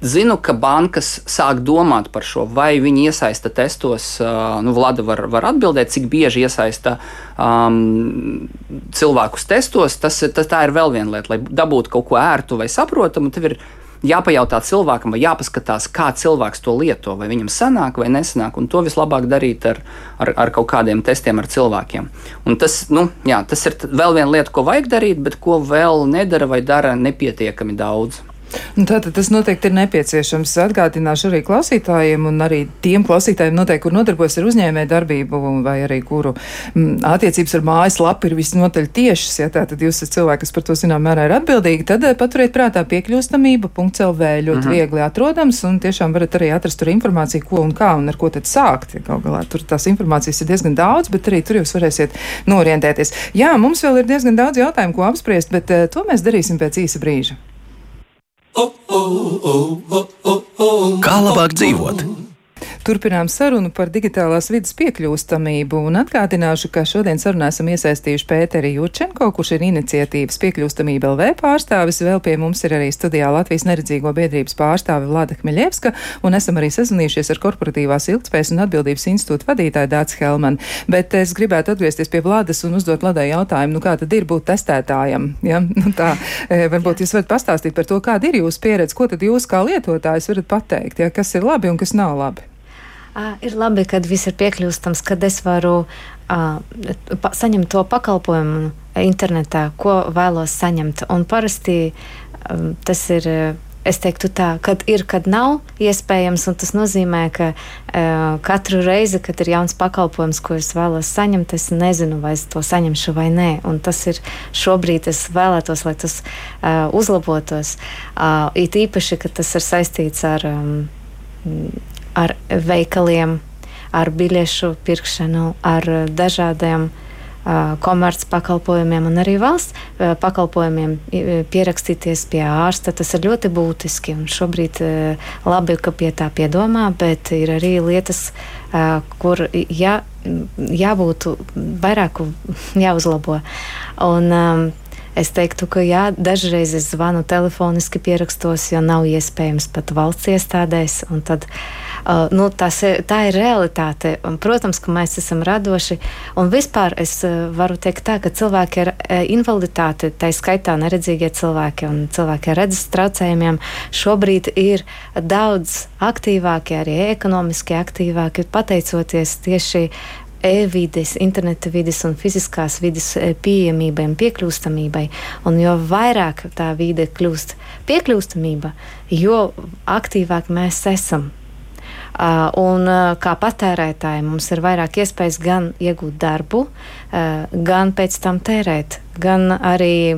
Zinu, ka bankas sāk domāt par šo, vai viņi iesaista testos. Nu, Vlada var, var atbildēt, cik bieži iesaista um, cilvēkus testos. Tas, tas tā ir vēl viena lieta, lai dabūtu kaut ko ērtu vai saprotamu. Tev ir jāpajautā cilvēkam, vai jāpaskatās, kā cilvēks to lieto, vai viņam sanāk vai nesanāk. To vislabāk darīt ar, ar, ar kaut kādiem testiem ar cilvēkiem. Un tas, nu, jā, tas ir vēl viena lieta, ko vajag darīt, bet ko vēl nedara vai dara nepietiekami daudz. Nu, tātad tas noteikti ir nepieciešams. Atgādināšu arī klausītājiem un arī tiem klausītājiem, noteikti, kur nodarbojas ar uzņēmē darbību vai arī kuru m, mm, attiecības ar mājas lapu ir visnotaļ tiešas. Ja tātad jūs esat cilvēki, kas par to zinām mērā ir atbildīgi, tad eh, paturiet prātā piekļūstamība. CELV ļoti -hmm. viegli atrodams un tiešām varat arī atrast tur informāciju, ko un kā un ar ko tad sākt. Galu galā tur tās informācijas ir diezgan daudz, bet arī tur jūs varēsiet norientēties. Jā, mums vēl ir diezgan daudz jautājumu, ko apspriest, bet uh, to mēs darīsim pēc īsa brīža. Kā labāk dzīvot? Turpinām sarunu par digitālās vidas piekļūstamību un atgādināšu, ka šodien sarunā esam iesaistījuši Pēteri Jurčenko, kurš ir iniciatīvas piekļūstamība LV pārstāvis. Vēl pie mums ir arī studijā Latvijas neredzīgo biedrības pārstāve Vlada Kmeļevska un esam arī sazvanījušies ar korporatīvās ilgspējas un atbildības institūta vadītāju Dācis Helman. Bet es gribētu atgriezties pie Vladas un uzdot Vladai jautājumu, nu kā tad ir būt testētājam? Ja? Nu, tā, e, varbūt jūs varat pastāstīt par to, kāda ir jūsu pieredze, ko tad jūs kā lietotājs varat pateikt, ja? kas ir labi un kas nav labi. Ir labi, kad viss ir piekļūstams, kad es varu uh, saņemt to pakalpojumu internetā, ko vēlos saņemt. Un parasti um, tas ir. Es teiktu, tā, kad ir, kad nav iespējams, un tas nozīmē, ka uh, katru reizi, kad ir jauns pakalpojums, ko es vēlos saņemt, es nezinu, vai es to saņemšu vai nē. Un tas ir šobrīd, es vēlētos, lai tas uh, uzlabotos. Uh, it īpaši, ka tas ir saistīts ar um, ar veikaliem, ar biļešu pirkšanu, ar dažādiem uh, komercpakalpojumiem un arī valsts uh, pakalpojumiem pierakstīties pie ārsta. Tas ir ļoti būtiski. Šobrīd uh, labi, ka pie tā piedomā, bet ir arī lietas, kur jā, jābūt vairāk jāuzlabo. Un, um, Es teiktu, ka jā, dažreiz es zvanu telefoniski pierakstos, jo nav iespējams pat valsts iestādēs. Tad, uh, nu, tas, tā ir realitāte. Un, protams, ka mēs esam radoši. Un vispār es uh, varu teikt tā, ka cilvēki ar uh, invaliditāti, tā skaitā neredzīgie cilvēki un cilvēki ar redzes traucējumiem, šobrīd ir daudz aktīvāki, arī ekonomiski aktīvāki, pateicoties tieši e-vides, interneta vides un fiziskās vides e, pieejamībai un piekļūstamībai. Un jo vairāk tā vide kļūst piekļūstamība, jo aktīvāk mēs esam. Uh, un uh, kā patērētāji mums ir vairāk iespējas gan iegūt darbu, uh, gan pēc tam tērēt, gan arī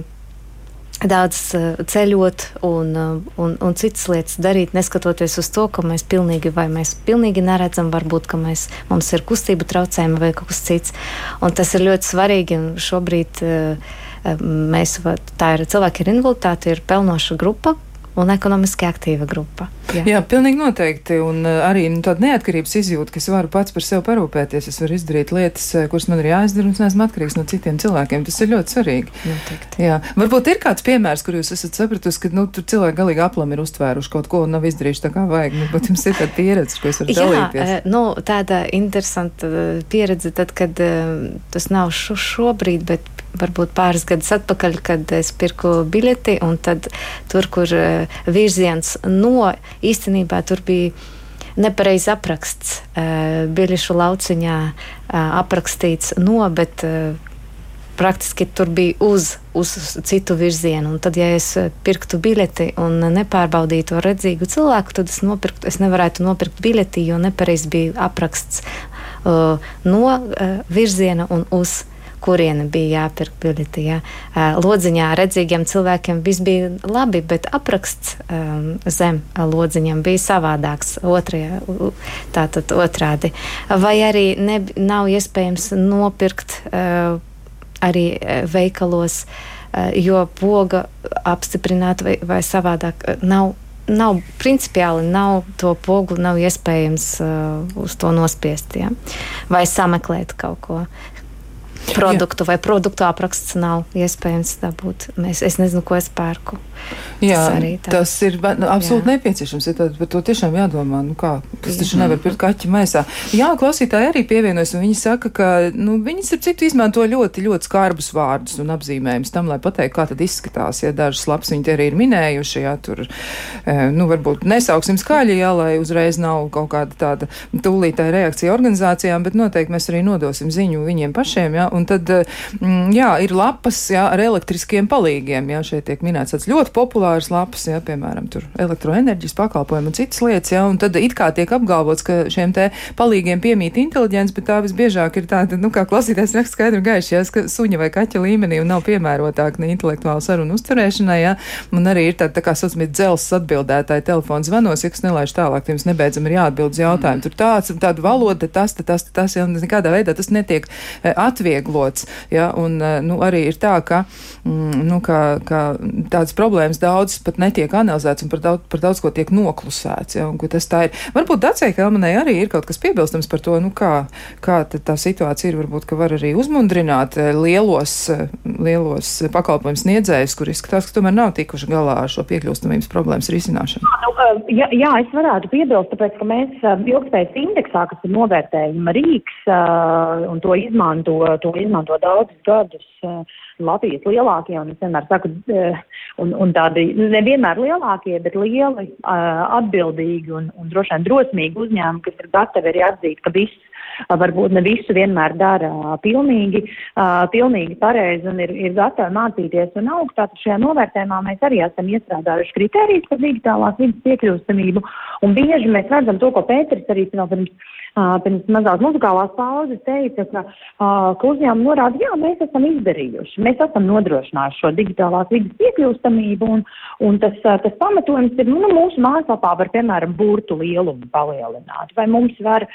daudz eh, ceļot un, eh, un, un citas lietas darīt, neskatoties uz to, ka mēs pilnīgi vai mēs pilnīgi neredzam, varbūt, ka mēs, mums ir kustību traucējumi vai kaut kas cits. Un tas ir ļoti svarīgi un šobrīd eh, mēs, tā ir cilvēki ar invaliditāti, ir pelnoša grupa, un ekonomiski aktīva grupa. Jā, Jā pilnīgi noteikti. Un uh, arī nu, tāda neatkarības izjūta, ka es varu pats par sevi parūpēties, es varu izdarīt lietas, uh, kuras man ir jāizdara, un es neesmu atkarīgs no citiem cilvēkiem. Tas ir ļoti svarīgi. Noteikti. Jā, varbūt ir kāds piemērs, kur jūs esat sapratusi, ka nu, tur cilvēki galīgi aplam ir uztvēruši kaut ko un nav izdarījuši tā kā vajag. Nu, bet jums ir tāda pieredze, ko es varu dalīties. Jā, nu, tāda interesanta pieredze tad, kad tas nav šo, šobrīd, bet varbūt pāris gadus atpakaļ, kad es pirku biļeti, un tad tur, kur virziens no īstenībā tur bija nepareiz apraksts. Biļešu lauciņā aprakstīts no, bet praktiski tur bija uz, uz citu virzienu. Un tad, ja es pirktu biļeti un nepārbaudītu redzīgu cilvēku, tad es, nopirktu, es nevarētu nopirkt biļeti, jo nepareizi bija apraksts uh, no uh, virziena un uz kurieni bija jāpirk biļeti. Ja. Lodziņā redzīgiem cilvēkiem viss bija labi, bet apraksts um, zem lodziņam bija savādāks, otrajā, tātad otrādi. Vai arī ne, nav iespējams nopirkt uh, arī veikalos, uh, jo poga apstiprināta vai, vai savādāk nav nav principiāli nav to pogu, nav iespējams uh, uz to nospiest, ja? vai sameklēt kaut ko produktu, Jā. vai produktu apraksts nav iespējams dabūt. Mēs, es nezinu, ko es pērku. Jā, tas, tas ir nu, absolūti Jā. nepieciešams. Ja tad, par to tiešām jādomā. Nu kā, tas taču nevar pirkt kaķi maisā. Jā, klausītāji arī pievienojas, un viņi saka, ka nu, viņi ar citu izmanto ļoti, ļoti skarbus vārdus un apzīmējumus tam, lai pateiktu, kā tad izskatās. Ja dažas labs viņi te arī ir minējuši, jā, tur, e, nu, varbūt nesauksim skaļi, jā, lai uzreiz nav kaut kāda tāda tūlītāja reakcija organizācijām, bet noteikti mēs arī nodosim ziņu viņiem pašiem, jā, un tad, mm, jā, ir lapas, jā, ar elektriskiem palīgiem, jā, šeit tiek minēts tāds ļoti populārs lapas, jā, piemēram, elektroenerģijas pakalpojumi un citas lietas, jā, un tad it kā tiek apgalvots, ka šiem te palīgiem piemīt inteliģents, bet tā visbiežāk ir tāda, nu, kā klausītājs raksta skaidri gaiši, jā, ka suņa vai kaķa līmenī un nav piemērotāk ne intelektuāla saruna uzturēšanai, jā, un arī ir tāda, tā kā saucamie dzels atbildētāji telefons zvanos, ja kas nelaiž tālāk, tiem nebeidzam ir jāatbild uz jautājumu. Tur tāds, tāda valoda, tas, tas, tas, jā, un nekādā veidā tas netiek eh, atvieglots. Ja, un, eh, nu, arī ir tā, ka, mm, nu, ka, ka tādas problēmas daudzas pat netiek analizētas un par daudz, par daudz ko tiek noklusēts. Ja, tas tā ir. Varbūt Dacei Helmanai arī ir kaut kas piebilstams par to, nu, kā, kā tā situācija ir. Varbūt, ka var arī uzmundrināt eh, lielos, eh, lielos pakalpojumu sniedzējus, kur izskatās, ka tomēr nav tikuši galā ar šo piekļūstamības problēmas risināšanu. Nu, jā, jā, es varētu piebilst, tāpēc, ka mēs ilgspējas indeksā, kas ir novērtējuma rīks un to izmanto, to izmanto daudzus gadus Latvijas lielākie, un es vienmēr saku, un, un tādi nevienmēr lielākie, bet lieli, uh, atbildīgi un, un droši vien drosmīgi uzņēmumi, kas ir gatavi arī atzīt, ka viss varbūt ne visu vienmēr dara pilnīgi, pilnīgi pareizi un ir, ir gatavi mācīties un augt. Tātad šajā novērtējumā mēs arī esam iestrādājuši kritērijas par digitālās vidas piekļūstamību. Un bieži mēs redzam to, ko Pēteris arī pirms pirms mazās muzikālās pauzes teica, ka, ka uzņēmumi norāda, jā, mēs esam izdarījuši, mēs esam nodrošinājuši šo digitālās vidas piekļūstamību, un, un tas, tas pamatojums ir, nu, mūsu mājaslapā var, piemēram, burtu lielumu palielināt, vai mums var,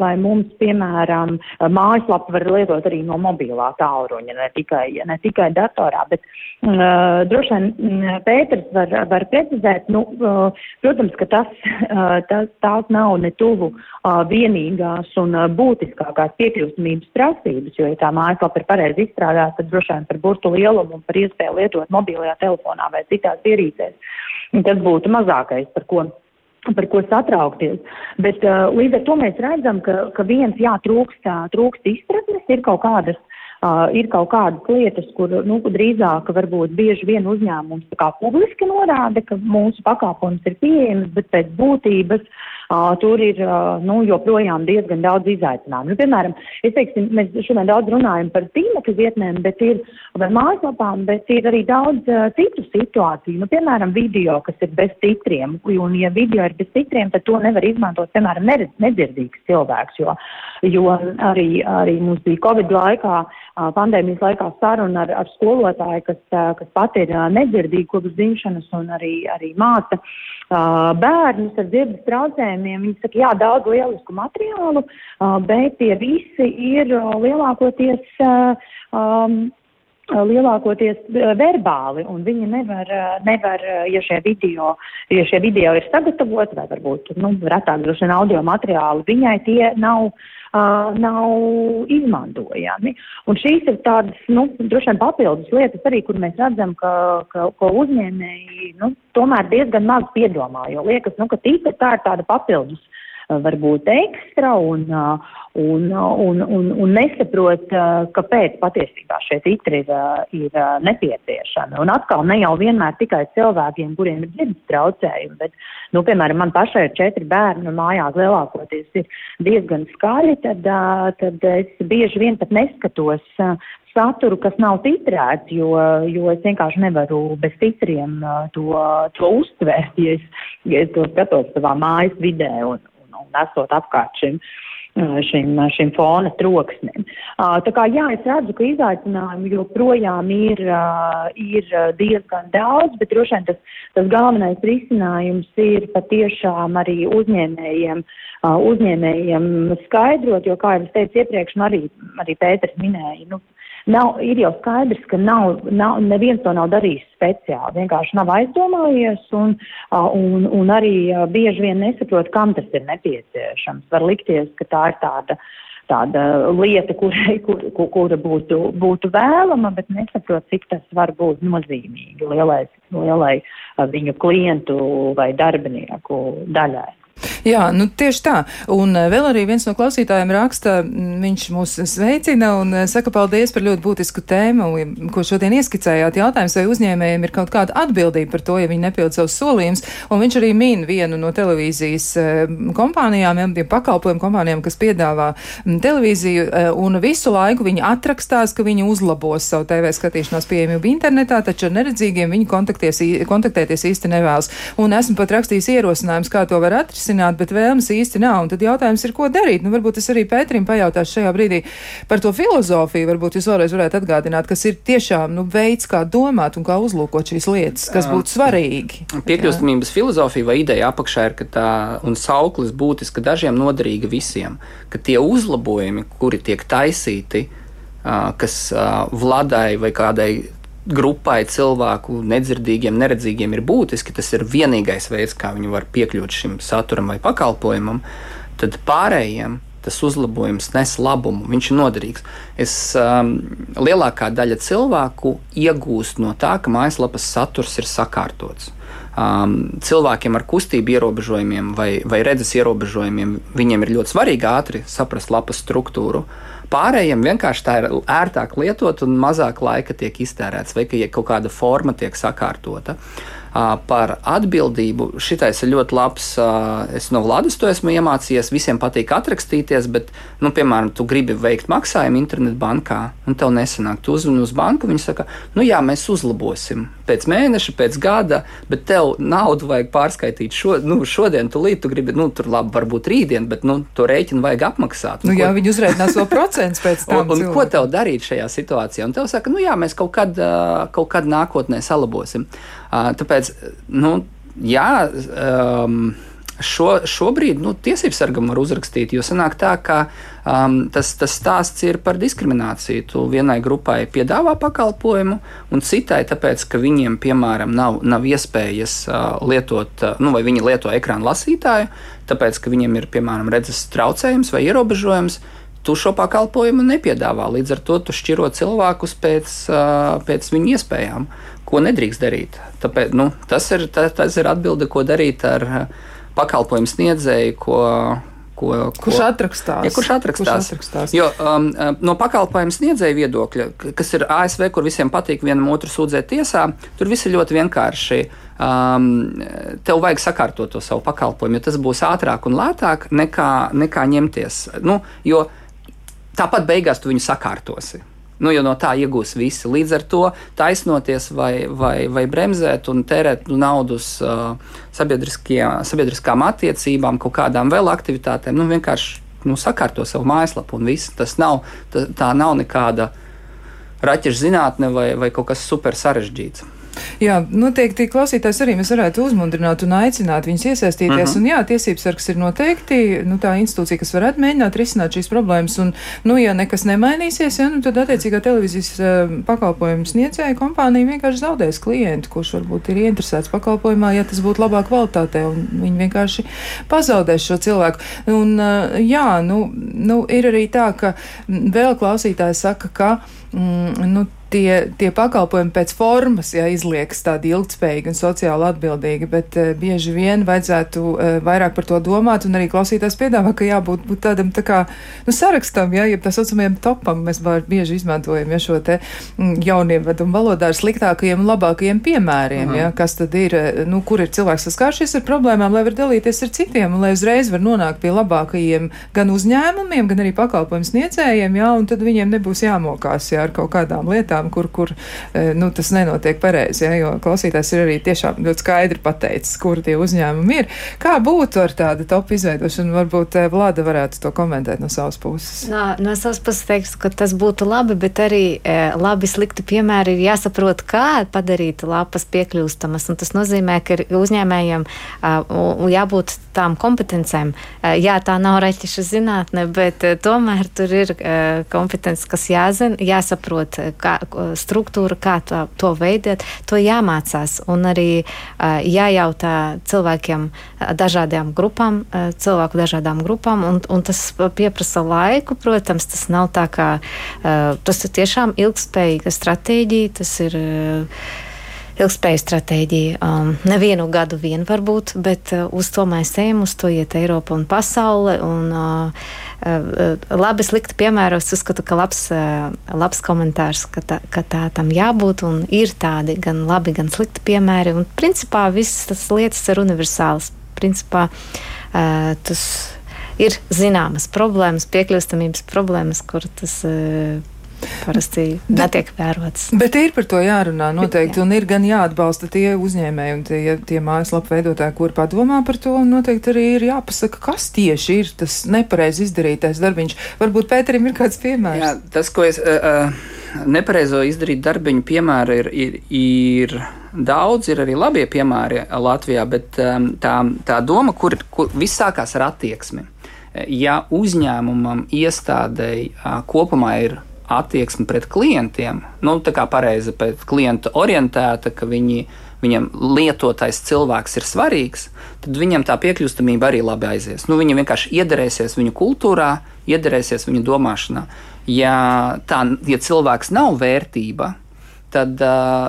vai mums, piemēram, mājaslapu var lietot arī no mobilā tālruņa, ne tikai, ne tikai datorā, bet uh, droši vien Pēters var, var precizēt, nu, uh, protams, ka tas, uh, tas tās nav ne tuvu uh, vienīgās un būtiskākās piekļūstamības prasības, jo, ja tā mājaslapa ir pareizi izstrādāta, tad droši vien par burtu lielumu un par iespēju lietot mobilajā telefonā vai citās ierīcēs. Tas būtu mazākais, par ko par ko satraukties. Bet uh, līdz ar to mēs redzam, ka, ka viens, jā, trūkst, trūkst izpratnes, ir kaut kādas Uh, ir kaut kādas lietas, kur nu, drīzāk varbūt bieži vien uzņēmums publiski norāda, ka mūsu pakalpojums ir pieejams, bet pēc būtības uh, tur ir nu, joprojām diezgan daudz izaicinājumu. Nu, piemēram, teiksim, mēs šodien daudz runājam par tīmekļa vietnēm, bet ir par mājaslapām, bet ir arī daudz citu situāciju. Nu, piemēram, video, kas ir bez citriem, un ja video ir bez citriem, tad to nevar izmantot, piemēram, nedzirdīgs cilvēks, jo, jo arī, arī mums bija Covid laikā pandēmijas laikā saruna ar, ar skolotāju, kas, kas pat ir nedzirdīgi kopš dzimšanas un arī, arī māca bērnus ar dzirdes traucējumiem. Viņi saka, jā, daudz lielisku materiālu, bet tie visi ir lielākoties. Um, lielākoties verbāli, un viņi nevar, nevar ja šie video, ja šie video ir sagatavoti, vai varbūt, nu, retāk droši vien audio materiāli, viņai tie nav uh, uh, nav izmantojami. Un šīs ir tādas, nu, droši vien papildus lietas arī, kur mēs redzam, ka, ka, ka uzņēmēji, nu, tomēr diezgan maz piedomā, jo liekas, nu, ka tīpa tā ir tāda papildus varbūt ekstra un, un, un, un, un nesaprot, kāpēc patiesībā šie titri ir, ir nepieciešami. Un atkal ne jau vienmēr tikai cilvēkiem, kuriem ir dzirdes traucējumi, bet, nu, piemēram, man pašai ir četri bērni un mājās lielākoties ir diezgan skaļi, tad, tad es bieži vien pat neskatos saturu, kas nav titrēts, jo, jo es vienkārši nevaru bez titriem to, to uztvērt, ja es, ja es to skatos savā mājas vidē un, un, un esot apkārt šim. Šim, šim fona troksnim. Tā kā jā, es redzu, ka izaicinājumu joprojām ir, ir diezgan daudz, bet droši vien tas, tas galvenais risinājums ir patiešām arī uzņēmējiem, uzņēmējiem skaidrot, jo, kā jau es teicu iepriekš, arī, arī Pēters minēja, nu, Nav, ir jau skaidrs, ka nav, nav, neviens to nav darījis speciāli. Vienkārši nav aizdomājies un, un, un arī bieži vien nesaprot, kam tas ir nepieciešams. Var likties, ka tā ir tāda tāda lieta, kurai, kur, kur, kura būtu, būtu vēlama, bet nesaprot, cik tas var būt nozīmīgi lielai, lielai viņu klientu vai darbinieku daļai. Jā, nu tieši tā. Un eh, vēl arī viens no klausītājiem raksta, viņš mūs sveicina un eh, saka paldies par ļoti būtisku tēmu, ko šodien ieskicējāt. Jautājums, vai uzņēmējiem ir kaut kāda atbildība par to, ja viņi nepild savus solījumus. Un viņš arī min vienu no televīzijas eh, kompānijām, ja pakalpojumu kompānijām, kas piedāvā televīziju, un visu laiku viņi atrakstās, ka viņi uzlabos savu TV skatīšanās pieejamību internetā, taču ar neredzīgiem viņi kontaktēties īsti nevēlas. Un esmu pat rakstījis ierosinājums, kā to var atrisināt atrisināt, bet vēlmes īsti nav. Un tad jautājums ir, ko darīt? Nu, varbūt es arī Pēterim pajautāšu šajā brīdī par to filozofiju. Varbūt jūs vēlreiz varētu atgādināt, kas ir tiešām nu, veids, kā domāt un kā uzlūkot šīs lietas, kas būtu svarīgi. Piekļūstamības filozofija vai ideja apakšā ir, ka tā un sauklis būtiski dažiem noderīga visiem, ka tie uzlabojumi, kuri tiek taisīti, kas vladai vai kādai grupai cilvēku, nedzirdīgiem, neredzīgiem, ir būtiski. Tas ir vienīgais veids, kā viņi var piekļūt šim saturam vai pakalpojumam. Tad pārējiem tas uzlabojums nes labumu, viņš ir noderīgs. Es, um, lielākā daļa cilvēku iegūst no tā, ka mājaslapas saturs ir sakārtots. Um, cilvēkiem ar kustību ierobežojumiem vai, vai redzes ierobežojumiem viņiem ir ļoti svarīgi ātri saprast lapas struktūru. Uh, Pārējiem vienkārši tā ir ērtāk lietot un mazāk laika tiek iztērēts, vai ka ja kaut kāda forma tiek sakārtota. Par atbildību šitais ir ļoti labs. Es no Vladas to esmu iemācījies. Visiem patīk atrakstīties, bet, nu, piemēram, tu gribi veikt maksājumu internetbankā, un tev nesanāk. Tu uzvani uz banku, viņi saka, nu jā, mēs uzlabosim pēc mēneša, pēc gada, bet tev naudu vajag pārskaitīt šo, nu, šodien, tu līdzi, tu gribi, nu, tur labi, varbūt rītdien, bet, nu, to rēķinu vajag apmaksāt. Nu, nu, jā, ko... viņi uzrēķinās vēl procents pēc tam. un, un ko tev darīt šajā situācijā? Un tev saka, nu jā, mēs kaut kad, kaut kad nākotnē salabosim. Tāpēc, nu, jā. Um, Šo, šobrīd nu, tiesību sargam var uzrakstīt, jo sanāk tā, ka um, tas, tas stāsts ir par diskrimināciju. Tu vienai grupai piedāvā pakalpojumu, un citai, tāpēc, ka viņiem, piemēram, nav, nav iespējas uh, lietot, uh, nu, vai viņi lieto ekrāna lasītāju, tāpēc, ka viņiem ir, piemēram, redzes traucējums vai ierobežojums, tu šo pakalpojumu nepiedāvā. Līdz ar to tu šķiro cilvēkus pēc, uh, pēc viņu iespējām, ko nedrīkst darīt. Tāpēc, nu, tas, ir, tas, tas ir atbilde, ko darīt ar pakalpojumu sniedzēju, ko, Ko, kurš atrakstās? Ja, kurš atrakstās? Kurš atrakstās? Jo, um, no pakalpojumu sniedzēja viedokļa, kas ir ASV, kur visiem patīk vienam otru sūdzēt tiesā, tur viss ir ļoti vienkārši. Um, tev vajag sakārtot to savu pakalpojumu, jo tas būs ātrāk un lētāk nekā, nekā ņemties. Nu, jo tāpat beigās tu viņu sakārtosi. Nu, jo no tā iegūs visi. Līdz ar to taisnoties vai, vai, vai bremzēt un tērēt naudu uz uh, sabiedriskām attiecībām, kaut kādām vēl aktivitātēm, nu, vienkārši nu, sakārto savu mājaslapu un viss. Tas nav, tā, tā nav nekāda raķešu zinātne vai, vai kaut kas super sarežģīts. Jā, noteikti klausītājs arī mēs varētu uzmundrināt un aicināt viņus iesaistīties. Uh -huh. Un jā, tiesības sargs ir noteikti nu, tā institūcija, kas varētu mēģināt risināt šīs problēmas. Un, nu, ja nekas nemainīsies, ja, nu, tad attiecīgā televīzijas uh, pakalpojumu sniedzēja kompānija vienkārši zaudēs klientu, kurš varbūt ir ieinteresēts pakalpojumā, ja tas būtu labā kvalitātē, viņi vienkārši pazaudēs šo cilvēku. Un, uh, jā, nu, nu, ir arī tā, ka vēl klausītājs saka, ka mm, nu, tie, tie pakalpojumi pēc formas, ja izliekas tādi ilgtspējīgi un sociāli atbildīgi, bet uh, bieži vien vajadzētu uh, vairāk par to domāt, un arī klausītājs piedāvā, ka jābūt tādam tā kā nu, sarakstam, ja, ja tā saucamajam topam, mēs bieži izmantojam ja, šo te mm, jauniem vedumu valodā ar sliktākajiem un labākajiem piemēriem, Aha. ja, kas tad ir, nu, kur ir cilvēks saskāršies ar problēmām, lai var dalīties ar citiem, un lai uzreiz var nonākt pie labākajiem gan uzņēmumiem, gan arī pakalpojumu sniedzējiem, ja, un tad viņiem nebūs jāmokās ja, ar kaut kādām lietām lietām, kur, kur e, nu, tas nenotiek pareizi. Ja, jo klausītājs ir arī tiešām ļoti skaidri pateicis, kur tie uzņēmumi ir. Kā būtu ar tādu topu izveidošanu? Varbūt e, Vlada varētu to komentēt no savas puses. No, no savas puses teikšu, ka tas būtu labi, bet arī e, labi slikti piemēri ir jāsaprot, kā padarīt lapas piekļūstamas. Tas nozīmē, ka uzņēmējiem jābūt tām kompetencēm. Jā, tā nav reķiša zinātne, bet tomēr tur ir kompetences, kas jāzina, jāsaprot, kā, struktūra, kā to, to veidot, to jāmācās. Un arī jājautā cilvēkiem, dažādām grupām, cilvēku dažādām grupām, un, un tas pieprasa laiku, protams, tas nav tā kā, tas ir tiešām ilgspējīga stratēģija, tas ir. Ilgspējas stratēģija. Um, nevienu gadu vien varbūt, bet uh, uz to mēs ejam, uz to iet Eiropa un pasaule. Un, uh, uh, labi, slikti piemēros, uzskatu, ka labs, uh, labs komentārs, ka tā, ka tā tam jābūt, ir tādi gan labi, gan slikti piemēri. Un principā visas tas lietas ir universālas. Principā uh, tas ir zināmas problēmas, piekļūstamības problēmas, kur tas. Uh, parasti netiek vērots. Bet ir par to jārunā noteikti, Jā. un ir gan jāatbalsta tie uzņēmēji un tie, tie mājaslapu veidotāji, kur padomā par to, un noteikti arī ir jāpasaka, kas tieši ir tas nepareizi izdarītais darbiņš. Varbūt Pēterim ir kāds piemērs. Jā, tas, ko es. Uh, Nepareizo izdarīt darbiņu piemēri ir, ir, ir daudz, ir arī labie piemēri Latvijā, bet um, tā, tā doma, kur, kur viss sākās ar attieksmi. Ja uzņēmumam, iestādēji uh, kopumā ir attieksme pret klientiem, nu, tā kā pareizi pret klientu orientēta, ka viņi, viņam lietotais cilvēks ir svarīgs, tad viņam tā piekļūstamība arī labi aizies. Nu, viņi vienkārši iederēsies viņu kultūrā, iederēsies viņu domāšanā. Ja, tā, ja cilvēks nav vērtība, tad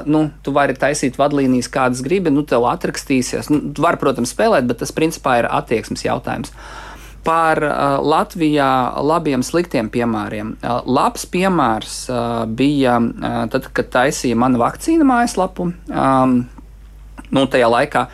nu, tu vari taisīt vadlīnijas, kādas gribi, nu, tev atrakstīsies. Nu, tu vari, protams, spēlēt, bet tas principā ir attieksmes jautājums. Uh, par uh, Latvijā labiem, sliktiem piemēriem. Uh, labs piemērs uh, bija uh, tad, kad taisīja mana vakcīna mājaslapu. Um, nu, tajā laikā,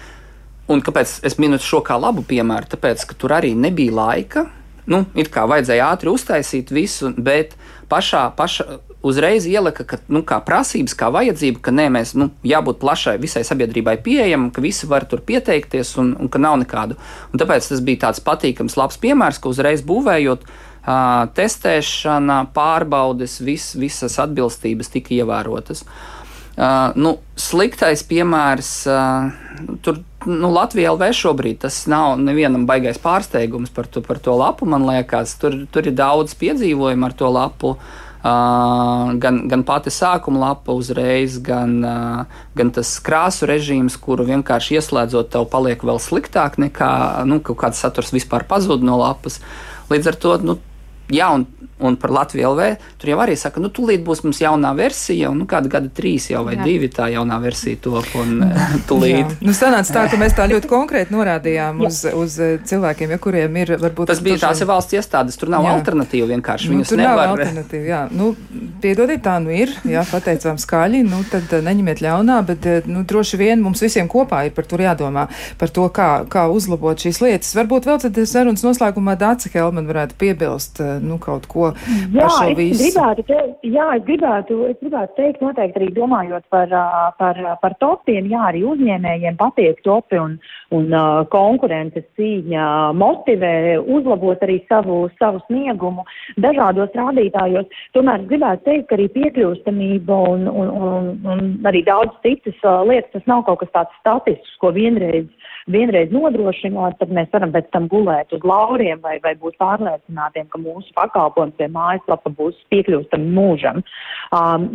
un kāpēc es minu šo kā labu piemēru? Tāpēc, ka tur arī nebija laika. Nu, it kā vajadzēja ātri uztaisīt visu, bet pašā, pašā uzreiz ielika, ka, nu, kā prasības, kā vajadzība, ka nē, mēs nu, jābūt plašai visai sabiedrībai pieejamam, ka visi var tur pieteikties un, un ka nav nekādu. Un tāpēc tas bija tāds patīkams, labs piemērs, ka uzreiz būvējot. Uh, testēšana, pārbaudes, vis, visas atbilstības tika ievērotas. Uh, nu, sliktais piemērs, uh, tur nu, Latvijā LV šobrīd tas nav nevienam baigais pārsteigums par to, par to lapu. Man liekas, tur, tur ir daudz piedzīvojumu ar to lapu. Uh, gan, gan pati sākuma lapa uzreiz, gan, uh, gan tas krāsu režīms, kuru vienkārši ieslēdzot, tev paliek vēl sliktāk nekā nu, kaut kāds saturs vispār pazūd no lapas. Līdz ar to nu, Jā, un, un par Latviju LV tur jau arī saka, nu, tūlīt būs mums jaunā versija, un nu, kāda gada trīs jau vai jā. divi tā jaunā versija top, un tūlīt. Nu, sanāca tā, ka mēs tā ļoti konkrēti norādījām jā. uz, uz eh, cilvēkiem, ja kuriem ir varbūt. Tas bija tās ir valsts iestādes, tur nav jā. alternatīva vienkārši. Nu, tur nevar... nav alternatīva, jā. Nu, piedodiet, tā nu ir, jā, pateicām skaļi, nu, tad eh, neņemiet ļaunā, bet, eh, nu, droši vien mums visiem kopā ir par to jādomā, par to, kā, kā uzlabot šīs lietas. Varbūt vēl tad sarunas noslēgumā Dāca Helman varētu piebilst nu, kaut ko jā, par šo visu? Gribētu te, jā, es gribētu, es gribētu teikt, noteikti arī domājot par, par, par topiem, jā, arī uzņēmējiem patiek topi un, un konkurences cīņa motivē uzlabot arī savu, savu sniegumu dažādos rādītājos. Tomēr gribētu teikt, ka arī piekļūstamība un, un, un, un arī daudz citas lietas, tas nav kaut kas tāds statisks, ko vienreiz vienreiz nodrošināt, tad mēs varam pēc tam gulēt uz lauriem vai, vai būt pārliecinātiem, ka mūsu pakalpojums vai mājaslapa būs piekļūstama mūžam, um,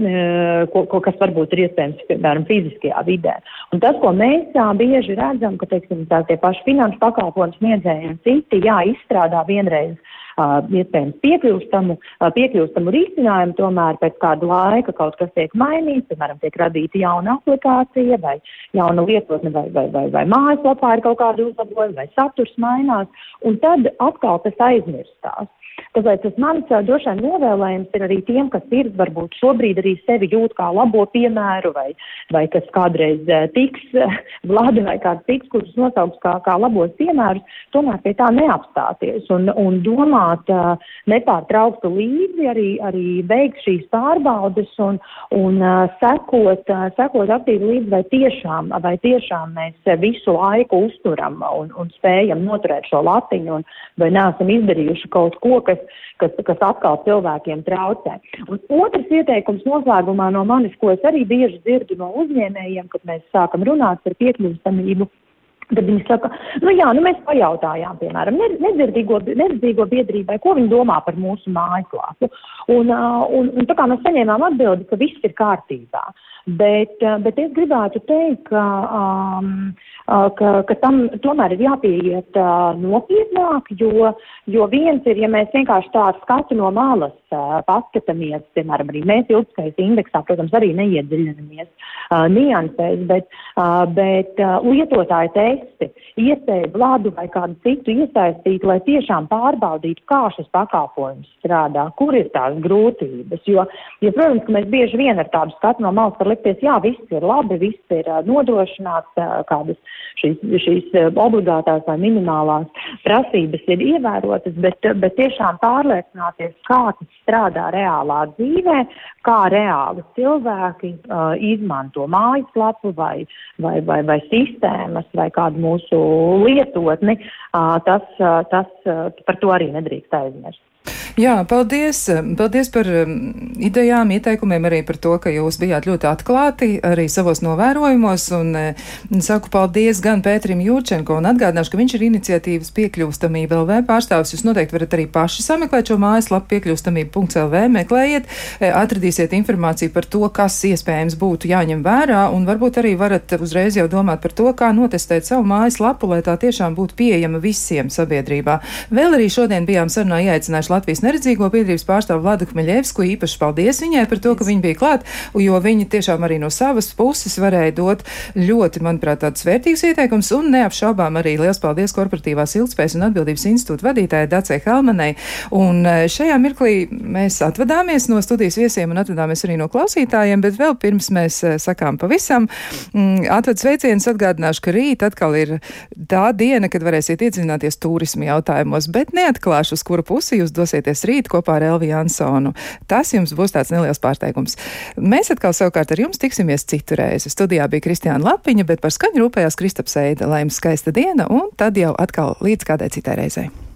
ko, ko, kas varbūt ir iespējams, piemēram, fiziskajā vidē. Un tas, ko mēs tā, bieži redzam, ka, teiksim, tā tie paši finanšu pakalpojumu sniedzēji un citi, jā, izstrādā vienreiz iespējams piekļūstamu, piekļūstamu risinājumu, tomēr pēc kāda laika kaut kas tiek mainīts, piemēram, tiek radīta jauna aplikācija vai jauna lietotne vai, vai, vai, vai mājaslapā ir kaut kādi uzlabojumi vai saturs mainās, un tad atkal tas aizmirstās. Tāpēc tas mans droši vien novēlējums ir arī tiem, kas ir varbūt šobrīd arī sevi jūt kā labo piemēru vai, vai kas kādreiz tiks, vlada vai kāds tiks, kurus nosauks kā, kā labos piemērus, tomēr pie tā neapstāties un, un domāt nepārtrauktu līdzi, arī, arī veikt šīs pārbaudes un, un sekot, sekot aktīvi līdzi, vai tiešām, vai tiešām mēs visu laiku uzturam un, un spējam noturēt šo latiņu un vai neesam izdarījuši kaut ko, kas, kas, kas atkal cilvēkiem traucē. Un otrs ieteikums noslēgumā no manis, ko es arī bieži dzirdu no uzņēmējiem, kad mēs sākam runāt par piekļuvstamību. Tad viņi saka, nu jā, nu mēs pajautājām, piemēram, nedzirdīgo, nedzirdīgo biedrībai, ko viņi domā par mūsu mājaslapu. Un, un, un tā kā mēs saņēmām atbildi, ka viss ir kārtībā. Bet, bet es gribētu teikt, ka, um, ka, ka tam tomēr ir jāpieiet uh, nopietnāk, jo, jo viens ir, ja mēs vienkārši tā skatu no malas uh, paskatāmies, piemēram, arī mēs ilgspējas indeksā, protams, arī neiedziļinamies uh, niansēs, bet, uh, bet uh, lietotāji testi, iespēja vladu vai kādu citu iesaistīt, lai tiešām pārbaudītu, kā šis pakalpojums strādā, kur ir tās grūtības. Jo, jo protams, ka mēs bieži vien ar tādu skatu no malas var likties, jā, viss ir labi, viss ir nodrošināts, kādas šīs, šīs obligātās vai minimālās prasības ir ievērotas, bet, bet tiešām pārliecināties, kā tas strādā reālā dzīvē, kā reāli cilvēki uh, izmanto mājaslapu vai, vai, vai, vai sistēmas vai kādu mūsu lietotni, uh, tas, uh, tas uh, par to arī nedrīkst aizmirst. Jā, paldies. Paldies par um, idejām, ieteikumiem, arī par to, ka jūs bijāt ļoti atklāti arī savos novērojumos. Un eh, saku paldies gan Pēterim Jūrčenko un atgādināšu, ka viņš ir iniciatīvas piekļūstamība LV pārstāvis. Jūs noteikti varat arī paši sameklēt šo mājaslapu piekļūstamība.lv, meklējiet, eh, atradīsiet informāciju par to, kas iespējams būtu jāņem vērā, un varbūt arī varat uzreiz jau domāt par to, kā notestēt savu mājaslapu, lai tā tiešām būtu pieejama visiem sabiedrībā. Vēl arī šodien bijām sarunā ieaicinājuši Latvijas neredzīgo biedrības pārstāvu Vladu Kmeļevsku. Īpaši paldies viņai par to, ka viņa bija klāt, jo viņa tiešām arī no savas puses varēja dot ļoti, manuprāt, tādus vērtīgus ieteikumus un neapšaubām arī liels paldies korporatīvās ilgspējas un atbildības institūta vadītājai Dacei Helmanai. Un e, šajā mirklī mēs atvadāmies no studijas viesiem un atvadāmies arī no klausītājiem, bet vēl pirms mēs e, sakām pavisam, mm, atved sveicienus atgādināšu, ka rīt atkal ir tā diena, kad varēsiet iedziļināties turismu jautājumos, bet neatklāšu, uz kuru pusi jūs dosieties tiekamies rīt kopā ar Elvi Jansonu. Tas jums būs tāds neliels pārsteigums. Mēs atkal savukārt ar jums tiksimies citu reizi. Studijā bija Kristiāna Lapiņa, bet par skaņu rūpējās Kristaps Eida. Lai jums skaista diena un tad jau atkal līdz kādai citai reizei.